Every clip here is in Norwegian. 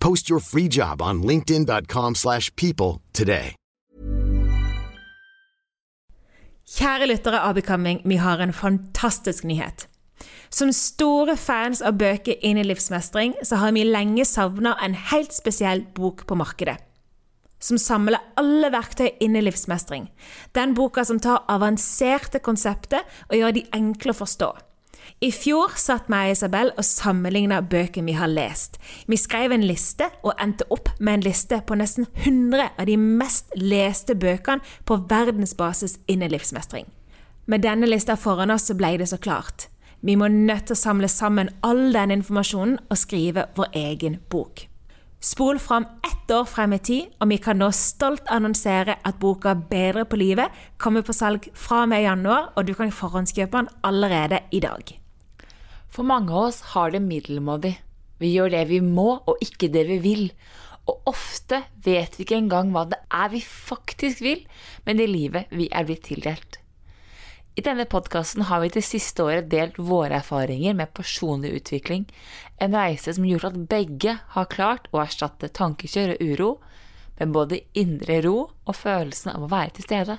Post your free job on linkedin.com/people slash people today. Kjære lyttere av Becoming, vi har en fantastisk nyhet. Som store fans av bøker inn i livsmestring, så har vi lenge savna en helt spesiell bok på markedet. Som samler alle verktøy inn i livsmestring. Den boka som tar avanserte konsepter og gjør de enkle å forstå. I fjor satt meg og Isabel og sammenligna bøker vi har lest. Vi skrev en liste og endte opp med en liste på nesten 100 av de mest leste bøkene på verdensbasis innen livsmestring. Med denne lista foran oss så ble det så klart. Vi må nødt til å samle sammen all den informasjonen og skrive vår egen bok. Spol fram ett år frem i tid, og vi kan nå stolt annonsere at boka 'Bedre på livet' kommer på salg fra og med januar, og du kan forhåndskjøpe den allerede i dag. For mange av oss har det middelmådig. Vi gjør det vi må, og ikke det vi vil. Og ofte vet vi ikke engang hva det er vi faktisk vil med det livet vi er blitt tildelt. I denne podkasten har vi det siste året delt våre erfaringer med personlig utvikling, en reise som gjorde at begge har klart å erstatte tankekjør og uro med både indre ro og følelsen av å være til stede.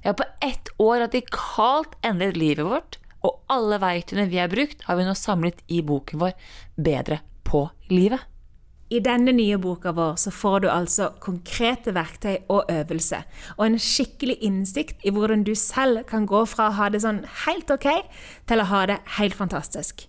Vi har på ett år radikalt endret livet vårt, og alle verktøyene vi har brukt, har vi nå samlet i boken vår Bedre på livet. I denne nye boka vår så får du altså konkrete verktøy og øvelse, og en skikkelig innsikt i hvordan du selv kan gå fra å ha det sånn helt ok, til å ha det helt fantastisk.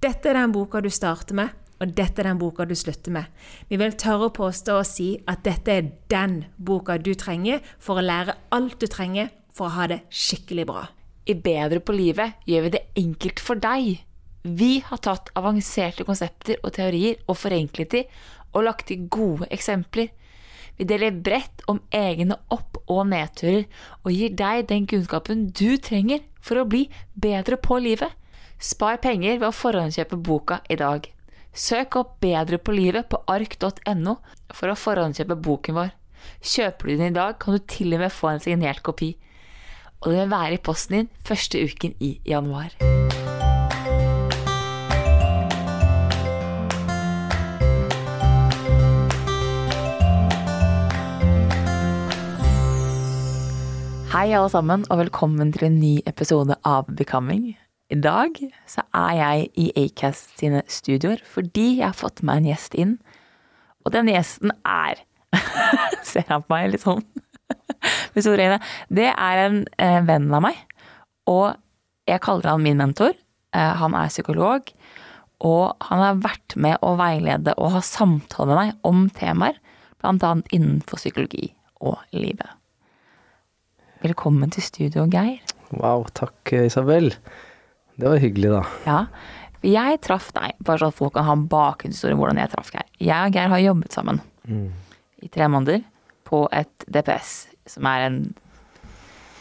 Dette er den boka du starter med, og dette er den boka du slutter med. Vi vil tørre å påstå og si at dette er den boka du trenger for å lære alt du trenger for å ha det skikkelig bra. I Bedre på livet gjør vi det enkelt for deg. Vi har tatt avanserte konsepter og teorier og forenklet de, og lagt til gode eksempler. Vi deler bredt om egne opp- og nedturer, og gir deg den kunnskapen du trenger for å bli bedre på livet. Spar penger ved å forhåndskjøpe boka i dag. Søk opp Bedre på livet på ark.no for å forhåndskjøpe boken vår. Kjøper du den i dag, kan du til og med få en signert kopi. Og den vil være i posten din første uken i januar. Hei alle sammen, og velkommen til en ny episode av Becoming. I dag så er jeg i Acast sine studioer fordi jeg har fått meg en gjest inn. Og den gjesten er Ser han på meg litt sånn øyne? Det er en eh, venn av meg, og jeg kaller han min mentor. Eh, han er psykolog, og han har vært med å veilede og ha samtale med meg om temaer, annet innenfor psykologi og livet. Velkommen til studio, Geir. Wow, takk Isabel. Det var hyggelig, da. Ja, jeg traff deg, bare så at folk kan ha en bakgrunnshistorie hvordan jeg traff Geir. Jeg og Geir har jobbet sammen i tre måneder på et DPS, som er en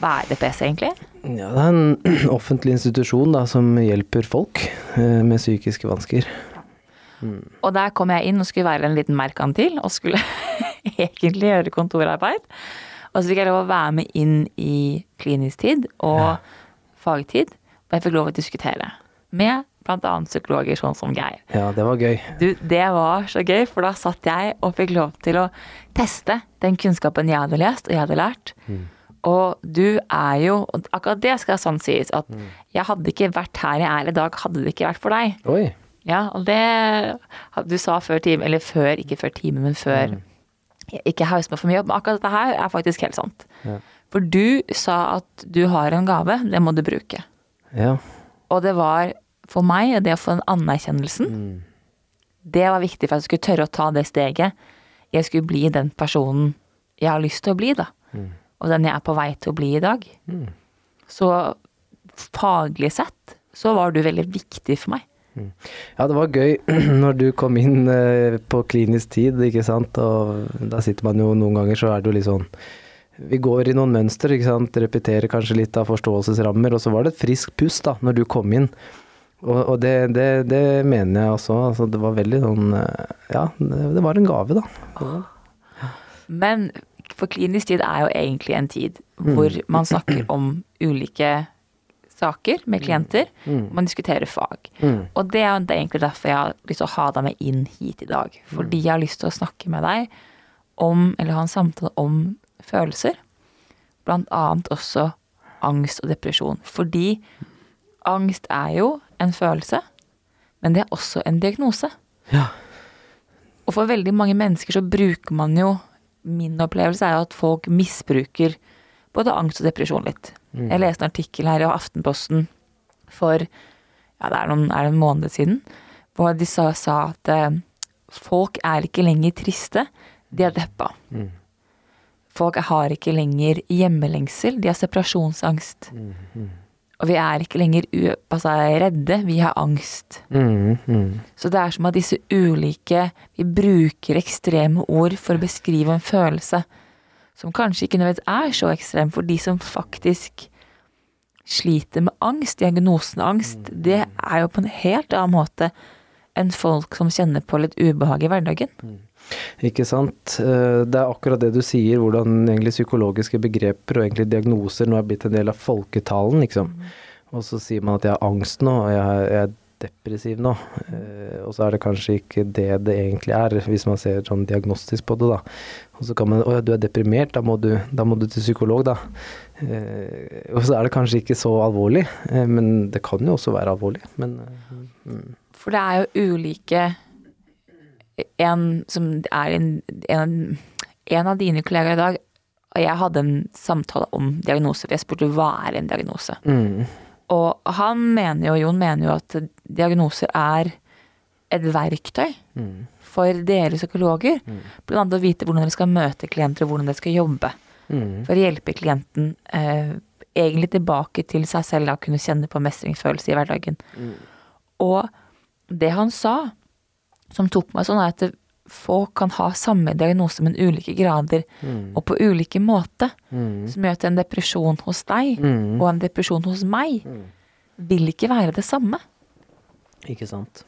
Hva er DPS, egentlig? Ja, det er en offentlig institusjon da, som hjelper folk eh, med psykiske vansker. Og der kom jeg inn og skulle være en liten merkantil, og skulle egentlig gjøre kontorarbeid. Og så fikk jeg lov å være med inn i klinisk tid og fagtid og jeg fikk lov å diskutere med blant annet psykologer sånn som Geir. Ja, det var gøy. Du, det var så gøy, for da satt jeg og fikk lov til å teste den kunnskapen jeg hadde lest og jeg hadde lært. Og du er jo og Akkurat det skal sånn sies, at jeg hadde ikke vært her jeg er i dag, hadde det ikke vært for deg. Oi. Ja, og det Du sa før time, eller før, ikke før time, men før Ikke haus meg for mye opp, men akkurat dette her er faktisk helt sant. Ja. For du sa at du har en gave, det må du bruke. Ja. Og det var for meg, det å få den anerkjennelsen, det var viktig for at jeg skulle tørre å ta det steget. Jeg skulle bli den personen jeg har lyst til å bli, da. Og den jeg er på vei til å bli i dag. Så faglig sett så var du veldig viktig for meg. Ja, det var gøy når du kom inn eh, på klinisk tid, ikke sant. Og da sitter man jo noen ganger, så er det jo litt sånn Vi går i noen mønster, ikke sant. Repeterer kanskje litt av forståelsesrammer. Og så var det et friskt pust da, når du kom inn. Og, og det, det, det mener jeg også. Altså, det var veldig sånn eh, Ja, det, det var en gave, da. Men for klinisk tid er jo egentlig en tid hvor man snakker om ulike saker med klienter. Man diskuterer fag. Og det er egentlig derfor jeg har lyst til å ha deg med inn hit i dag. Fordi jeg har lyst til å snakke med deg om, eller ha en samtale om følelser. Blant annet også angst og depresjon. Fordi angst er jo en følelse, men det er også en diagnose. Ja. Og for veldig mange mennesker så bruker man jo Min opplevelse er jo at folk misbruker både angst og depresjon litt. Jeg leste en artikkel her i Aftenposten for ja, det er, noen, er det en måned siden, hvor de sa, sa at eh, folk er ikke lenger triste, de er deppa. Folk har ikke lenger hjemmelengsel, de har separasjonsangst. Og vi er ikke lenger altså, redde, vi har angst. Mm, mm. Så det er som at disse ulike Vi bruker ekstreme ord for å beskrive en følelse som kanskje ikke nødvendigvis er så ekstrem for de som faktisk sliter med angst, diagnosen angst. Det er jo på en helt annen måte enn folk som kjenner på litt ubehag i hverdagen. Ikke sant. Eh, Det er akkurat det du sier, hvordan egentlig psykologiske begreper og egentlig diagnoser nå er blitt en del av folketalen, liksom. Og så sier man at jeg har angst nå, og jeg er, jeg er depressiv nå. Eh, Og så er det kanskje ikke det det egentlig er, hvis man ser sånn diagnostisk på det, da. Og så kan man Å ja, du er deprimert, da må du, da må du til psykolog, da. Eh, Og så er det kanskje ikke så alvorlig, men det kan jo også være alvorlig. Men mm. For det er jo ulike En som er en, en, en av dine kollegaer i dag Og jeg hadde en samtale om diagnose, for jeg spurte hva er en diagnose. mm, Og han mener jo, Jon mener jo at diagnoser er et verktøy mm, for dere psykologer. Blant annet å vite hvordan dere skal møte klienter, og hvordan dere skal jobbe. mm, For å hjelpe klienten eh, egentlig tilbake til seg selv, da kunne kjenne på mestringsfølelse i hverdagen. Og det han sa, som tok meg sånn, er at folk kan ha samme diagnose, men ulike grader, og på ulike måter. mm, Som gjør at en depresjon hos deg mm. og en depresjon hos meg vil ikke være det samme. Ikke sant.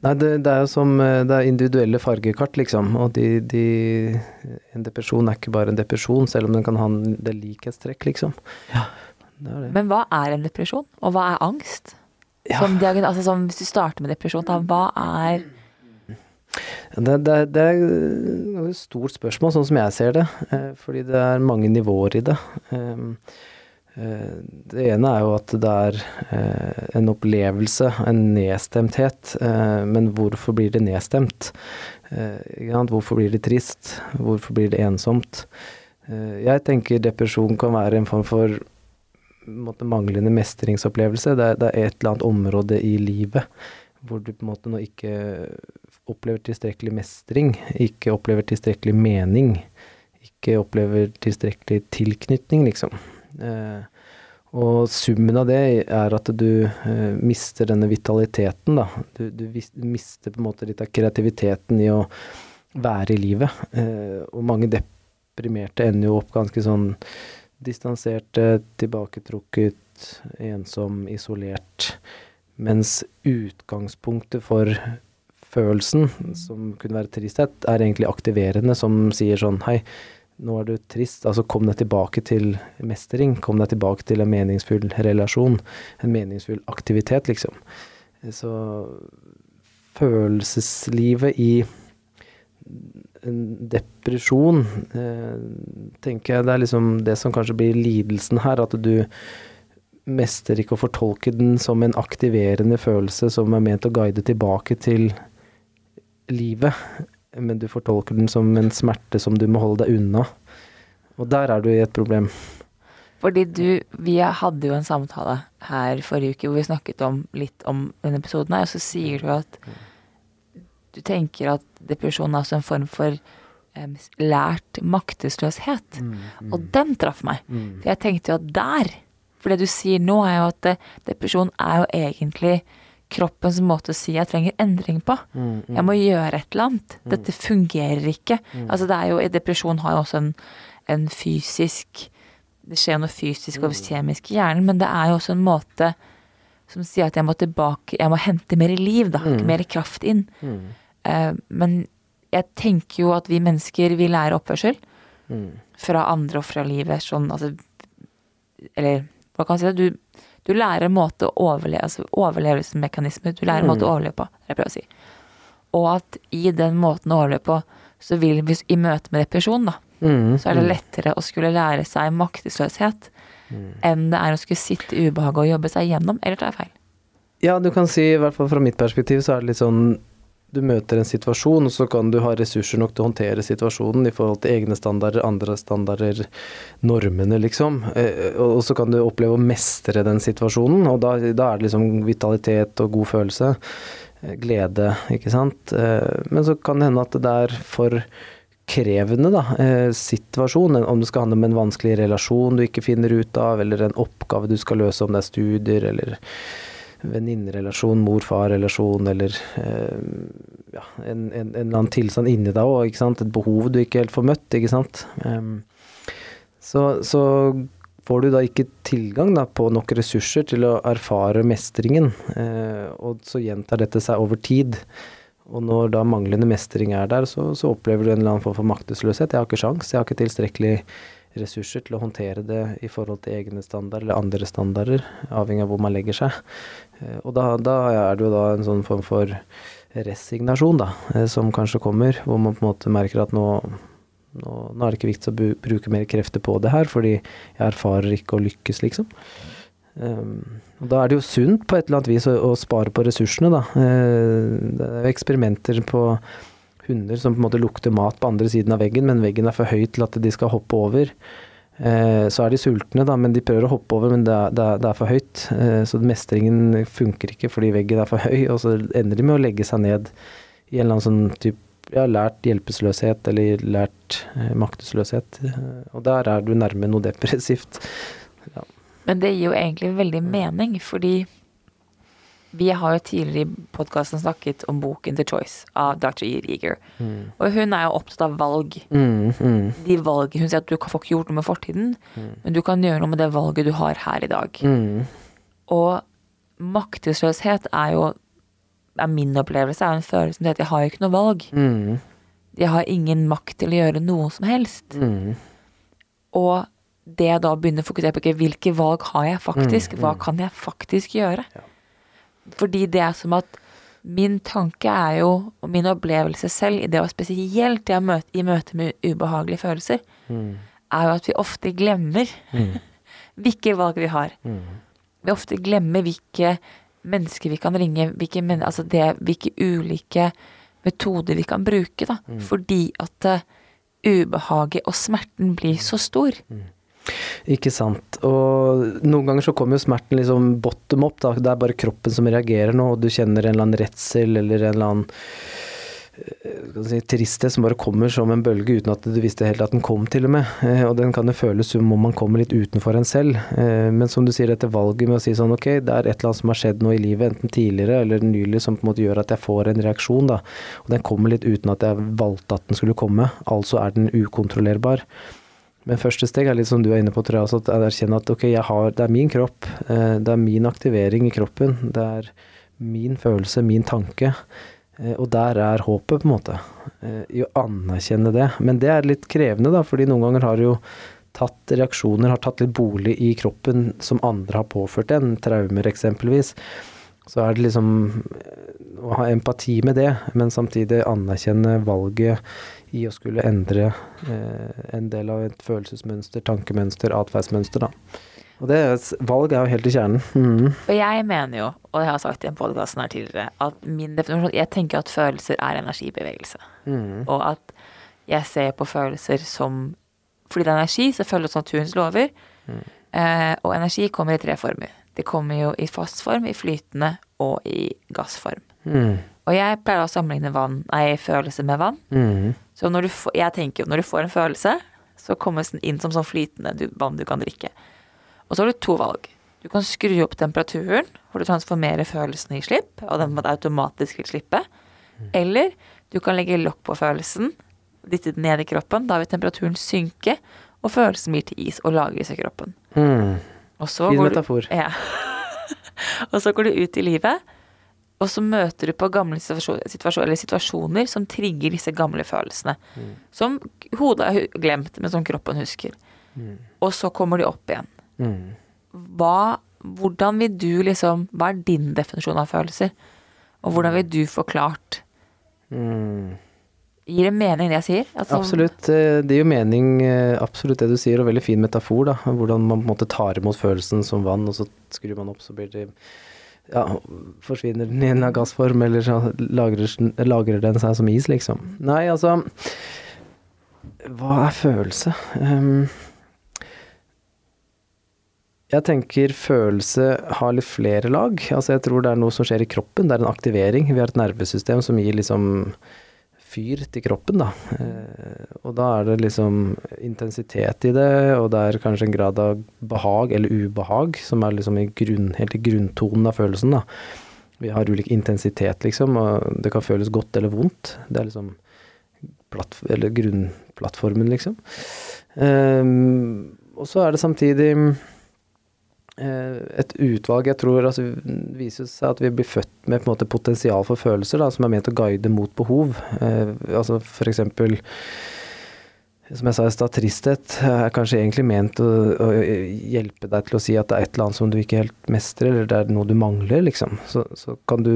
Nei, det, det er jo som eh, Det er individuelle fargekart, liksom. Og de, de En depresjon er ikke bare en depresjon, selv om den kan ha en er likhetstrekk, liksom. Ja, det er det. Men hva er en depresjon, og hva er angst? Ja. Som altså som, hvis du starter med depresjon, da, hva er Det, det, det er et stort spørsmål, sånn som jeg ser det. eh, Fordi det er mange nivåer i det. Um, eh, Det ene er jo at det er eh, en opplevelse, en nedstemthet. Men hvorfor blir det nedstemt? Hvorfor blir det trist? Hvorfor blir det ensomt? Jeg tenker depresjon kan være en form for måte, manglende mestringsopplevelse. Det er, det er et eller annet område i livet hvor du på en måte nå ikke opplever tilstrekkelig mestring, ikke opplever tilstrekkelig mening, ikke opplever tilstrekkelig tilknytning, liksom. Eh, og summen av det er at du eh, mister denne vitaliteten, da. Du, du mister på en måte litt av kreativiteten i å være i livet. Eh, og mange deprimerte ender jo opp ganske sånn distanserte, tilbaketrukket, ensom, isolert. Mens utgangspunktet for følelsen, som kunne være tristhet, er egentlig aktiverende, som sier sånn Hei, nå er du trist, altså kom deg tilbake til mestring. Kom deg tilbake til en meningsfull relasjon. En meningsfull aktivitet, liksom. Så følelseslivet i en depresjon, eh, tenker jeg det er liksom det som kanskje blir lidelsen her. At du mester ikke å fortolke den som en aktiverende følelse som er ment å guide tilbake til livet, men du fortolker den som en smerte som du må holde deg unna. Og der er du i et problem. Fordi du Vi hadde jo en samtale her forrige uke hvor vi snakket om litt om denne episoden her, og så sier du at du tenker at depresjon er også en form for um, lært maktesløshet. Mm, mm. Og den traff meg. Mm. For jeg tenkte jo at der For det du sier nå, er jo at depresjon er jo egentlig kroppens måte å si jeg trenger endring på. Mm, mm. Jeg må gjøre et eller annet. Mm. Dette fungerer ikke. Mm. Altså det er jo, Depresjon har jo også en, en fysisk Det skjer noe fysisk og mm. kjemisk i hjernen, men det er jo også en måte som sier at jeg må tilbake Jeg må hente mer liv, da. Mer kraft inn. Uh, men jeg tenker jo at vi mennesker, vi lærer oppførsel. Fra andre og fra livet. Sånn altså Eller hva kan man si? Du du lærer en måte å overleve altså overlevelsesmekanismer. Du lærer en måte å mm. overleve på, det jeg prøver å si. Og at i den måten å overleve på, så vil vi i møte med depresjon, da, mm, så er det mm. lettere å skulle lære seg maktesløshet mm. enn det er å skulle sitte i ubehaget og jobbe seg gjennom. Eller tar jeg feil? Ja, du kan si, i hvert fall fra mitt perspektiv, så er det litt sånn du møter en situasjon, og så kan du ha ressurser nok til å håndtere situasjonen i forhold til egne standarder, andre standarder, normene, liksom. Eh, og så kan du oppleve å mestre den situasjonen, og da, da er det liksom vitalitet og god følelse. Eh, glede, ikke sant. Eh, men så kan det hende at det er for krevende da, situasjon, om det skal handle om en vanskelig relasjon du ikke finner ut av, eller en oppgave du skal løse, om det er studier, eller venninnerelasjon, mor-far-relasjon, eller eh, ja, en, en, en, eller annen tilstand inni deg òg, Et behov du ikke helt får møtt, ikke sant. Um, så, så, får du da ikke tilgang da, på nok ressurser til å erfare mestringen, eh, og så gjentar dette seg over tid. Og når da manglende mestring er der, så, så opplever du en eller annen form for maktesløshet. Jeg har ikke sjans, jeg har ikke tilstrekkelig ressurser til å håndtere det i forhold til egne standarder eller andre standarder, avhengig av hvor man legger seg. Eh, og da, da er det jo da en sånn form for resignasjon, da, eh, som kanskje kommer, hvor man på en måte merker at nå, nå, nå er det ikke viktig å bruke mer krefter på det her, fordi jeg erfarer ikke å lykkes, liksom. Um, og da er det jo sunt på et eller annet vis å, å spare på ressursene, da. Uh, det er jo eksperimenter på hunder som på en måte lukter mat på andre siden av veggen, men veggen er for høy til at de skal hoppe over. Eh, så er de sultne, da, men de prøver å hoppe over, men det er, for høyt. Eh, så mestringen funker ikke fordi veggen er for høy, og så ender de med å legge seg ned i en eller annen sånn type ja, lært hjelpeløshet eller lært eh, maktesløshet. Og der er du nærme noe depressivt. Ja. Men det gir jo egentlig veldig mening, fordi vi har jo tidligere i podkasten snakket om boken The Choice av Dr. E. Rieger. Mm. Og hun er jo opptatt av valg. Mm, mm. De valgene Hun sier at du får ikke gjort noe med fortiden, mm. men du kan gjøre noe med det valget du har her i dag. Mm. Og maktesløshet er jo er min opplevelse er en følelse som sier at jeg har ikke noe valg. Mm. Jeg har ingen makt til å gjøre noe som helst. Og det jeg da begynner å fokusere på, hvilke valg har jeg faktisk? Hva kan jeg faktisk gjøre? Ja. Fordi det er som at min tanke er jo, og min opplevelse selv, i det å spesielt i møte, i møte med ubehagelige følelser, mm. er jo at vi ofte glemmer mm. hvilke valg vi har. Mm. Vi ofte glemmer hvilke mennesker vi kan ringe, hvilke, altså det, hvilke ulike metoder vi kan bruke, da. Mm. Fordi at uh, ubehaget og smerten blir så stor. Ikke sant. Og noen ganger så kommer jo smerten liksom bottom up, da. Det er bare kroppen som reagerer nå, og du kjenner en eller annen redsel eller en eller annen eh, si, tristhet som bare kommer som en bølge uten at du visste helt at den kom, til og med. Eh, og den kan jo føles som om man kommer litt utenfor en selv. Eh, men som du sier, dette valget med å si sånn ok, det er et eller annet som har skjedd nå i livet, enten tidligere eller nylig, som på en måte gjør at jeg får en reaksjon, da. Og den kommer litt uten at jeg valgte at den skulle komme. Altså er den ukontrollerbar. Men første steg er litt som du er inne på, tror jeg, altså at erkjenne at ok, har, det er min kropp. Eh, det er min aktivering i kroppen. Det er min følelse, min tanke. Eh, og der er håpet, på en måte. eh, I å anerkjenne det. Men det er litt krevende, da, fordi noen ganger har jo tatt reaksjoner, har tatt litt bolig i kroppen som andre har påført en, traumer eksempelvis. Så er det liksom å ha empati med det, men samtidig anerkjenne valget i å skulle endre eh, en del av et følelsesmønster, tankemønster, atferdsmønster, da. Og det valg er jo helt i kjernen. Mm. Og jeg mener jo, og jeg har sagt i en podkast her tidligere, at min definisjon Jeg tenker at følelser er energibevegelse. Mm. Og at jeg ser på følelser som Fordi det er energi, så følger oss naturens lover. Eh, og energi kommer i tre former. Det kommer jo i fast form, i flytende og i gassform. Mhm. Og jeg pleier å sammenligne vann, nei, følelse med vann. Mm. Så når du jeg tenker jo, når du får en følelse, så kommer den inn som sånn flytende du, vann du kan drikke. Og så har du to valg. Du kan skru opp temperaturen, hvor du transformerer følelsen i slipp, og den automatisk vil slippe. Eller du kan legge lokk på følelsen, dytte den ned i kroppen. Da vil temperaturen synke, og følelsen blir til is og lagres i kroppen. Mm. Og så Fin går du- metafor. Ja. og så går du ut i livet, og så møter du på gamle situasjoner, situasjoner, som trigger disse gamle følelsene. Som hodet har glemt, men som kroppen husker. Og så kommer de opp igjen. Mm. Hva, hvordan vil du liksom Hva er din definisjon av følelser? Og hvordan vil du forklart Mhm. Gir det mening, det jeg sier? Altså, Absolutt. eh, Det gir jo mening, eh, absolutt det du sier, og veldig fin metafor, da. Hvordan man på en måte tar imot følelsen som vann, og så skrur man opp, så blir det ja, forsvinner den i en gassform, eller så lagrer, lagrer den seg som is, liksom. Nei, altså Hva er følelse? Um, jeg tenker følelse har litt flere lag. Altså jeg tror det er noe som skjer i kroppen. Det er en aktivering. Vi har et nervesystem som gir liksom fyr til kroppen, da. Eh, og da er det liksom intensitet i det, og det er kanskje en grad av behag eller ubehag som er liksom i grunn, helt i grunntonen av følelsen, da. Vi har ulik intensitet, liksom, og det kan føles godt eller vondt. Det er liksom platt, eller grunnplattformen, liksom. Um, og så er det samtidig et utvalg jeg tror altså, viser seg at vi blir født med måte potensial for følelser da, som er ment å guide mot behov. Eh, altså eksempel som jeg sa i stad, tristhet er kanskje egentlig ment å, å hjelpe deg til å si at det er et eller annet som du ikke helt mestrer, eller det er noe du mangler, liksom. Så, så kan du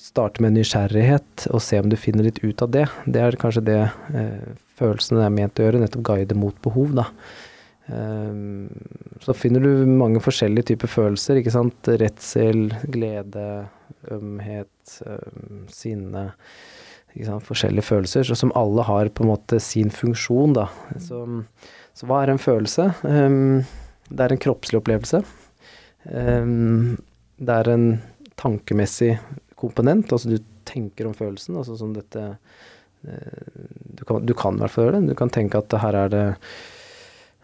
starte med nysgjerrighet og se om du finner litt ut av det. Det er kanskje det eh, følelsene er ment å gjøre, nettopp guide mot behov, da. Um, så finner du mange forskjellige typer følelser, ikke sant. Redsel, glede, ømhet, um, sinne. Ikke sant? Forskjellige følelser, som alle har på en måte sin funksjon, da. Så, så hva er en følelse? Um, det er en kroppslig opplevelse. Det er en tankemessig komponent, altså du tenker om følelsen, altså som dette eh, du kan, du kan i hvert fall gjøre det. Du kan tenke at her er det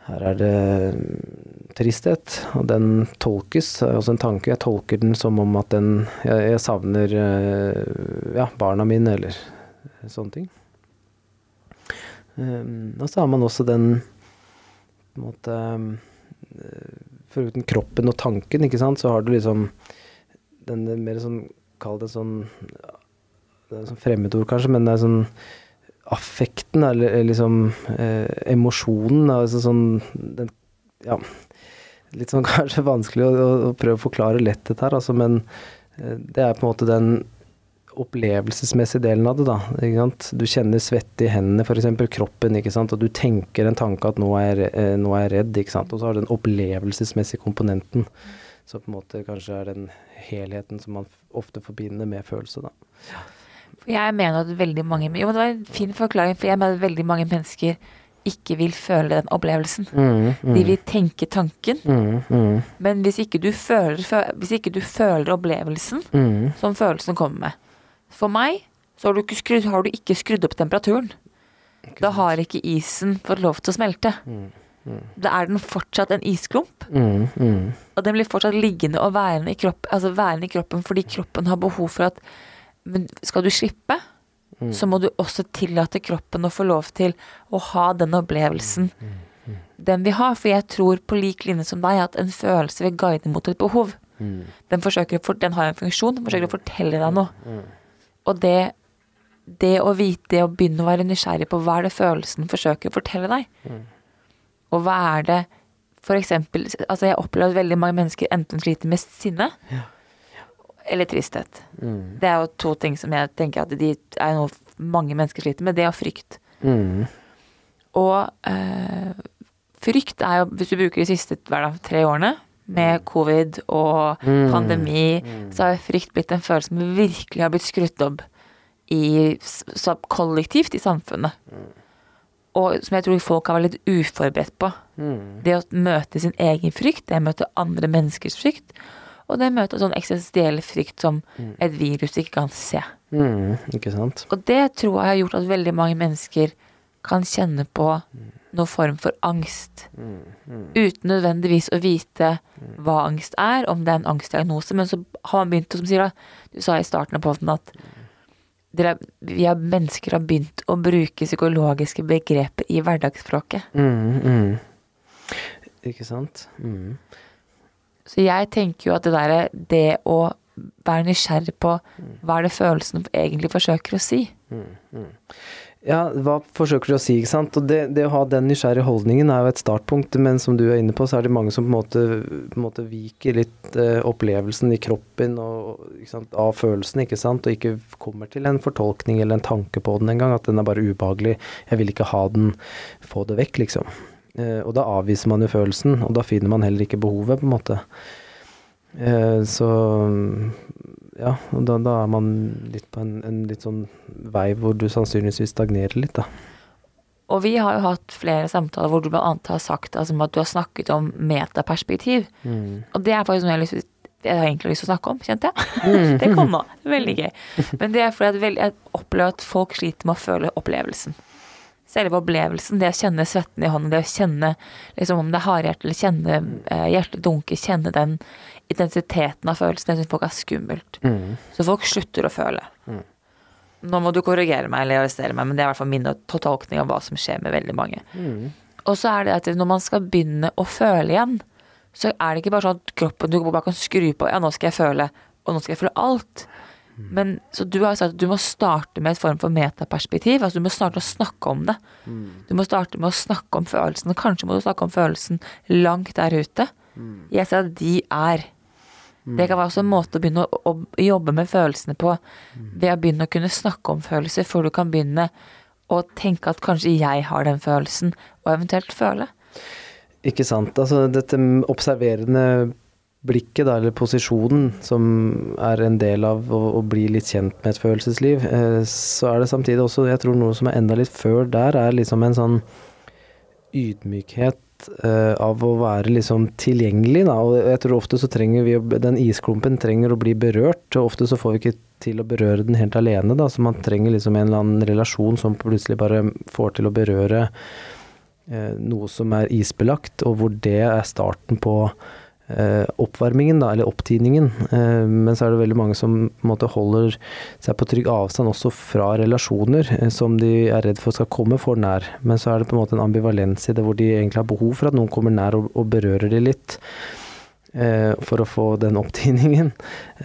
her er det mm, tristhet, og den tolkes. Også en tanke. Jeg tolker den som om at den Jeg, jeg savner eh, ja, barna mine, eller sånne ting. Um, og så har man også den på en måte eh, Foruten kroppen og tanken, ikke sant, så har du liksom den mer sånn Kall det sånn Det er sånn fremmedord, kanskje, men det er sånn affekten, eller liksom eh, emosjonen, altså sånn den, Ja. Litt sånn kanskje vanskelig å, å, prøve å forklare lett her, altså, men eh, det er på en måte den opplevelsesmessige delen av det, da. Ikke sant? Du kjenner svette i hendene, f.eks. kroppen, ikke sant. Og du tenker en tanke at nå er, eh, nå er jeg redd, ikke sant. Og så har du den opplevelsesmessige komponenten. Så på en måte kanskje er den helheten som man ofte forbinder med følelse, da. Jeg mener at veldig mange Jo, det var en fin forklaring, for jeg mener at veldig mange mennesker ikke vil føle den opplevelsen. De vil tenke tanken, Mm, mm, men hvis ikke du føler, hvis ikke du føler opplevelsen mm. som følelsen kommer med For meg så har du ikke skrudd, har du ikke skrudd opp temperaturen. Da har ikke isen fått lov til å smelte. Da er den fortsatt en isklump. Mm, mm. Og den blir fortsatt liggende og værende i, kropp, altså værende i kroppen fordi kroppen har behov for at Men skal du slippe, så må du også tillate kroppen å få lov til å ha den opplevelsen den vil ha. For jeg tror på lik linje som deg at en følelse vil guide mot et behov. Den, forsøker, for- den har en funksjon, den forsøker å fortelle deg noe. Og det, det å vite, det å begynne å være nysgjerrig på hva er det følelsen forsøker å fortelle deg. Og hva er det for eksempel Altså, jeg har at veldig mange mennesker enten sliter med sinne eller tristhet. Mm. Det er jo to ting som jeg tenker at de er noe mange mennesker sliter med. Det og frykt. Mm. Og eh, frykt er jo, hvis du bruker de siste hver dag, tre årene, med covid og Mm. pandemi, så har frykt blitt en følelse som virkelig har blitt skrudd opp i, så kollektivt i samfunnet. Og som jeg tror folk har vært litt uforberedt på. Mm. Det å møte sin egen frykt, det å møte andre menneskers frykt, og det møter sånn eksistensiell frykt som et virus ikke kan se. Mm. Ikke sant? Og det tror jeg har gjort at veldig mange mennesker kan kjenne på noen form for angst. Uten nødvendigvis å vite hva angst er, om det er en angstdiagnose. Men så har man begynt, som sier da, du sa i starten av poden at dere, vi har, mennesker har begynt å bruke psykologiske begreper i hverdagsspråket. Mm. Mm. Ikke sant? Mm. Så jeg tenker jo at det derre det å være nysgjerrig på hva er det følelsen egentlig forsøker å si. Ja, hva forsøker du å si, ikke sant? Og det, det å ha den nysgjerrige holdningen er jo et startpunkt, men som du er inne på, så er det mange som på en måte, på en måte viker litt eh, opplevelsen i kroppen og, sant, av følelsen, ikke sant? Og ikke kommer til en fortolkning eller en tanke på den engang, at den er bare ubehagelig. Jeg vil ikke ha den, få det vekk, liksom. Eh, og da avviser man jo følelsen, og da finner man heller ikke behovet, på en måte. Eh, så ja, og da, da er man litt på en, en litt sånn vei hvor du sannsynligvis stagnerer litt, da. Og vi har jo hatt flere samtaler hvor du bl.a. har sagt altså, at du har snakket om metaperspektiv. Og det er faktisk noe jeg har, lyst, jeg har egentlig lyst til å snakke om, kjente jeg. det kom nå. Veldig gøy. Men det er fordi jeg opplever at folk sliter med å føle opplevelsen. Selve opplevelsen, det å kjenne svetten i hånden, det å kjenne liksom, om det er hardhjerte, eller kjenne eh, hjertet dunke, kjenne den intensiteten av følelsen, det syns folk er skummelt. Så folk slutter å føle. Nå må du korrigere meg eller arrestere meg, men det er i hvert fall min tolkning av hva som skjer med veldig mange. Og så er det at når man skal begynne å føle igjen, så er det ikke bare sånn at kroppen du bare kan skru på Ja, nå skal jeg føle, og nå skal jeg føle alt. Men så du har jo sagt at du må starte med et form for metaperspektiv. Altså du må starte å snakke om det. Du må starte med å snakke om følelsen. Og kanskje må du snakke om følelsen langt der ute. Jeg ser at de er. Det kan være også en måte å begynne å, å jobbe med følelsene på. Ved å begynne å kunne snakke om følelser før du kan begynne å tenke at kanskje jeg har den følelsen, og eventuelt føle. Ikke sant. Altså dette observerende blikket, da, eller posisjonen, som er en del av å, å bli litt kjent med et følelsesliv, eh, så er det samtidig også, jeg tror noe som er enda litt før der, er liksom en sånn ydmykhet eh, av å være liksom tilgjengelig, da. Og jeg tror ofte så trenger vi å, Den isklumpen trenger å bli berørt, og ofte så får vi ikke til å berøre den helt alene, da. Så man trenger liksom en eller annen relasjon som plutselig bare får til å berøre eh, noe som er isbelagt, og hvor det er starten på oppvarmingen, da, eller opptiningen. Eh, men så er det veldig mange som måte holder seg på trygg avstand også fra relasjoner eh, som de er redd for skal komme for nær. Men så er det på en måte en ambivalens i det, hvor de egentlig har behov for at noen kommer nær og, og berører de litt. eh, For å få den opptiningen.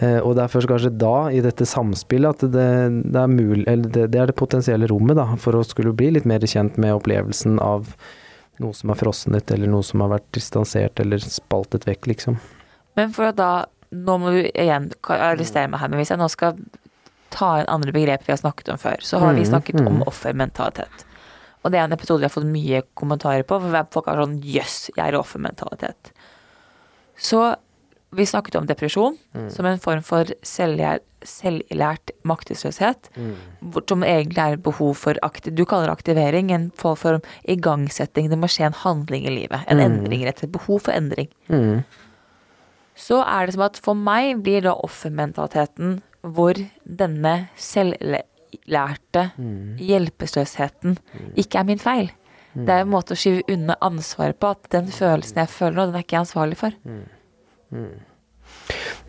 Eh, Og det er først kanskje da, i dette samspillet, at det, det, er, mulig, det, det er det potensielle rommet da, for å skulle bli litt mer kjent med opplevelsen av noe som har frosnet, eller noe som har vært distansert eller spaltet vekk, liksom. Men for at da Nå må du igjen arrestere meg her, men hvis jeg nå skal ta inn andre begrep vi har snakket om før, så har vi Mhm, snakket om mhm. offermentalitet. Og det er en episode vi har fått mye kommentarer på, for folk har sånn jøss, jeg er offermentalitet. Så vi snakket om depresjon som en form for selvlært, maktesløshet. Mm. Som egentlig er behov for aktiv, Du kaller det aktivering, en form for igangsetting. Det må skje en handling i livet. En endring, rett og slett. Behov for endring. Mm. Så er det som at for meg blir da offermentaliteten hvor denne selvlærte hjelpeløsheten ikke er min feil. Det er en måte å skyve unna ansvaret på at den følelsen jeg føler nå, den er ikke jeg ansvarlig for.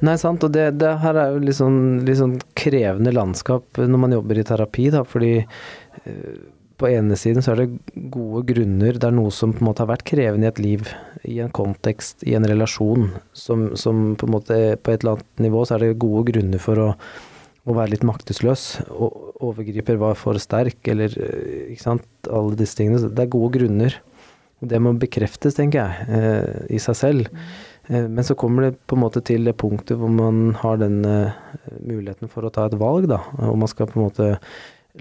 Nei, sant, og det, det her er jo litt sånn, litt sånn krevende landskap når man jobber i terapi, da, fordi eh, på ene siden så er det gode grunner, det er noe som på en måte har vært krevende i et liv, i en kontekst, i en relasjon, som, som på en måte på et eller annet nivå så er det gode grunner for å å være litt maktesløs. Og overgriper var for sterk, eller eh, ikke sant. Alle disse tingene. Det er gode grunner. Og det må bekreftes, tenker jeg, eh, i seg selv. Eh, men så kommer det på en måte til det punktet hvor man har den eh, muligheten for å ta et valg, da. Og man skal på en måte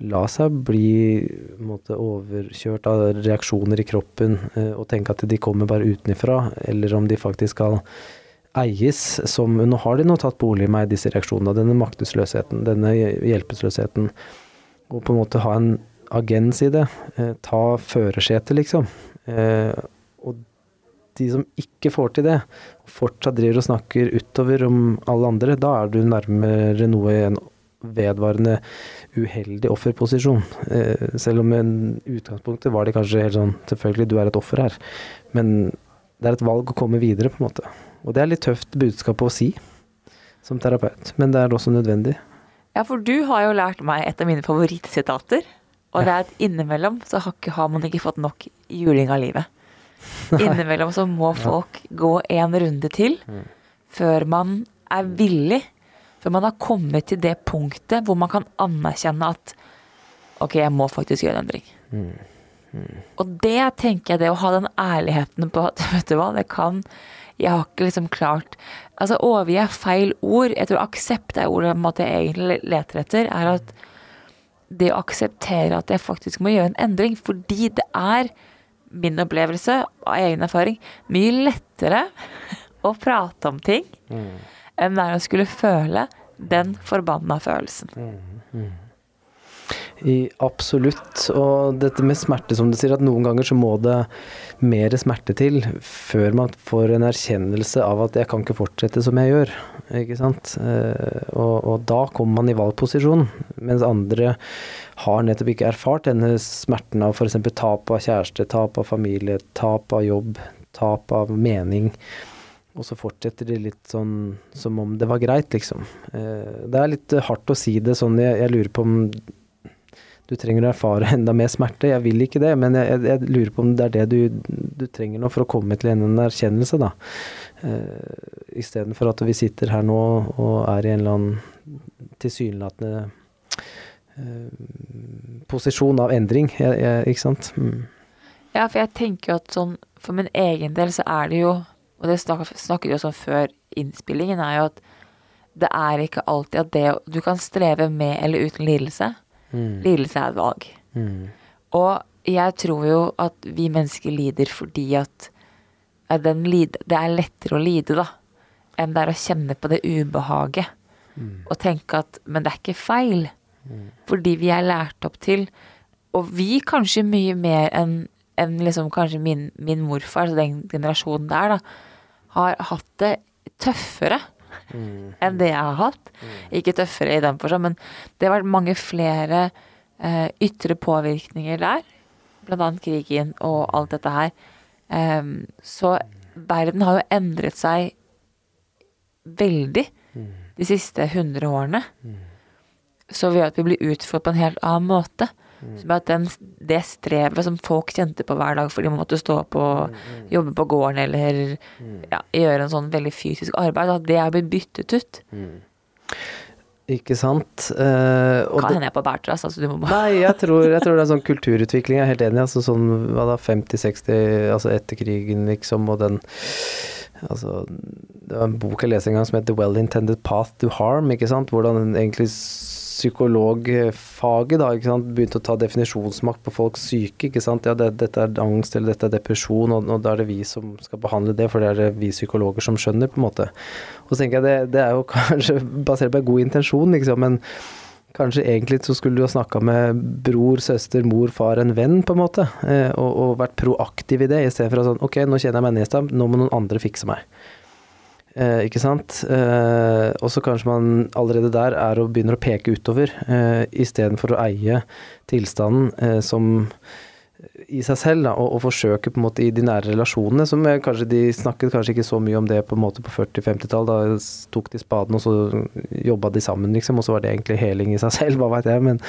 la seg bli måte, overkjørt av reaksjoner i kroppen eh, og tenke at de kommer bare utenfra, eller om de faktisk skal eies som Nå har de nå tatt bolig i meg, disse reaksjonene. Denne maktesløsheten, denne hjelpeløsheten. Og på en måte ha en agens i det. Ta førersetet, liksom. Og de som ikke får til det, fortsatt driver og snakker utover om alle andre, da er du nærmere noe i en vedvarende uheldig offerposisjon. Eh, selv om i utgangspunktet var det kanskje helt sånn Selvfølgelig, du er et offer her. Men det er et valg å komme videre, på en måte. Og det er litt tøft budskap å si som terapeut, men det er også nødvendig. Ja, for du har jo lært meg et av mine favorittsitater. Og det er at innimellom så har man ikke fått nok juling av livet. Innimellom så må folk gå en runde til før man er villig. Før man har kommet til det punktet hvor man kan anerkjenne at ok, jeg må faktisk gjøre en endring. Og det tenker jeg, det å ha den ærligheten på at vet du hva, det kan Jeg har ikke liksom klart Altså overgi er feil ord. Jeg tror aksept er ordet om at jeg egentlig leter etter. Er at det å akseptere at jeg faktisk må gjøre en endring. Fordi det er min opplevelse av egen erfaring mye lettere å prate om ting enn det er å skulle føle den forbanna følelsen. I, absolutt. Og dette med smerte, som du sier, at noen ganger så må det mer smerte til før man får en erkjennelse av at jeg kan ikke fortsette som jeg gjør. Ikke sant. Eh, og, og da kommer man i valgposisjon, mens andre har nettopp ikke erfart denne smerten av f.eks. tap av kjæreste, tap av familie, tap av jobb, tap av mening. Og så fortsetter de litt sånn som om det var greit, liksom. Eh, Det er litt hardt å si det sånn, jeg, jeg lurer på om du trenger å erfare enda mer smerte. Jeg vil ikke det, men jeg, jeg, jeg lurer på om det er det du, du trenger nå for å komme til en erkjennelse, da. Uh, Istedenfor at vi sitter her nå og er i en eller annen tilsynelatende uh, posisjon av endring, jeg, ikke sant. Mm. Ja, for jeg tenker jo at sånn For min egen del så er det jo Og det snak, snakket vi jo sånn før innspillingen, er jo at det er ikke alltid at det Du kan streve med eller uten lidelse. Lidelse er et valg. Mm. Og jeg tror jo at vi mennesker lider fordi at at den lid, det er lettere å lide, da, enn det er å kjenne på det ubehaget. Og tenke at Men det er ikke feil. Fordi vi er lært opp til Og vi kanskje mye mer enn enn liksom kanskje min, min morfar, altså den generasjonen der, da, har hatt det tøffere enn det jeg har hatt. Ikke tøffere i den forstand, men det har vært mange flere eh, ytre påvirkninger der. Blant annet krigen og alt dette her. Em, så verden har jo endret seg veldig de siste hundre årene. Så ved at vi blir utfordret på en helt annen måte. Som at den, det strevet som folk kjente på hver dag fordi man måtte stå opp og jobbe på gården eller ja, gjøre en sånn veldig fysisk arbeid, at det er blitt byttet ut. Ikke sant. Uh, og Kan hende jeg på bærtrass, altså du må bare Nei, jeg tror, jeg tror det er sånn kulturutvikling, jeg er helt enig. Altså sånn hva da, 50-60, altså etter krigen, liksom, og den Altså, det var en bok jeg leste en gang som het The Well Intended Path to Harm, ikke sant. Hvordan egentlig psykologfaget da, ikke sant, begynte å ta definisjonsmakt på folks syke, ikke sant. Ja, det, dette er angst, eller dette er depresjon, og, og da er det vi som skal behandle det, for det er det vi psykologer som skjønner, på en måte. Og så tenker jeg det, det er jo kanskje basert på en god intensjon, liksom, men Kanskje egentlig så skulle du ha snakka med bror, søster, mor, far, en venn, på en måte. Eh, og, og vært proaktiv i det, istedenfor å sånn Ok, nå kjenner jeg meg nedstemt, nå må noen andre fikse meg. Eh, ikke sant? Eh, og så kanskje man allerede der er og begynner å peke utover, eh, istedenfor å eie tilstanden eh, som i seg selv, da, og, og forsøke på en måte i de nære relasjonene, som kanskje de snakket kanskje ikke så mye om det på en måte på 40-50-tall, da tok de spaden og så jobba de sammen, liksom, og så var det egentlig heling i seg selv, hva veit jeg, men,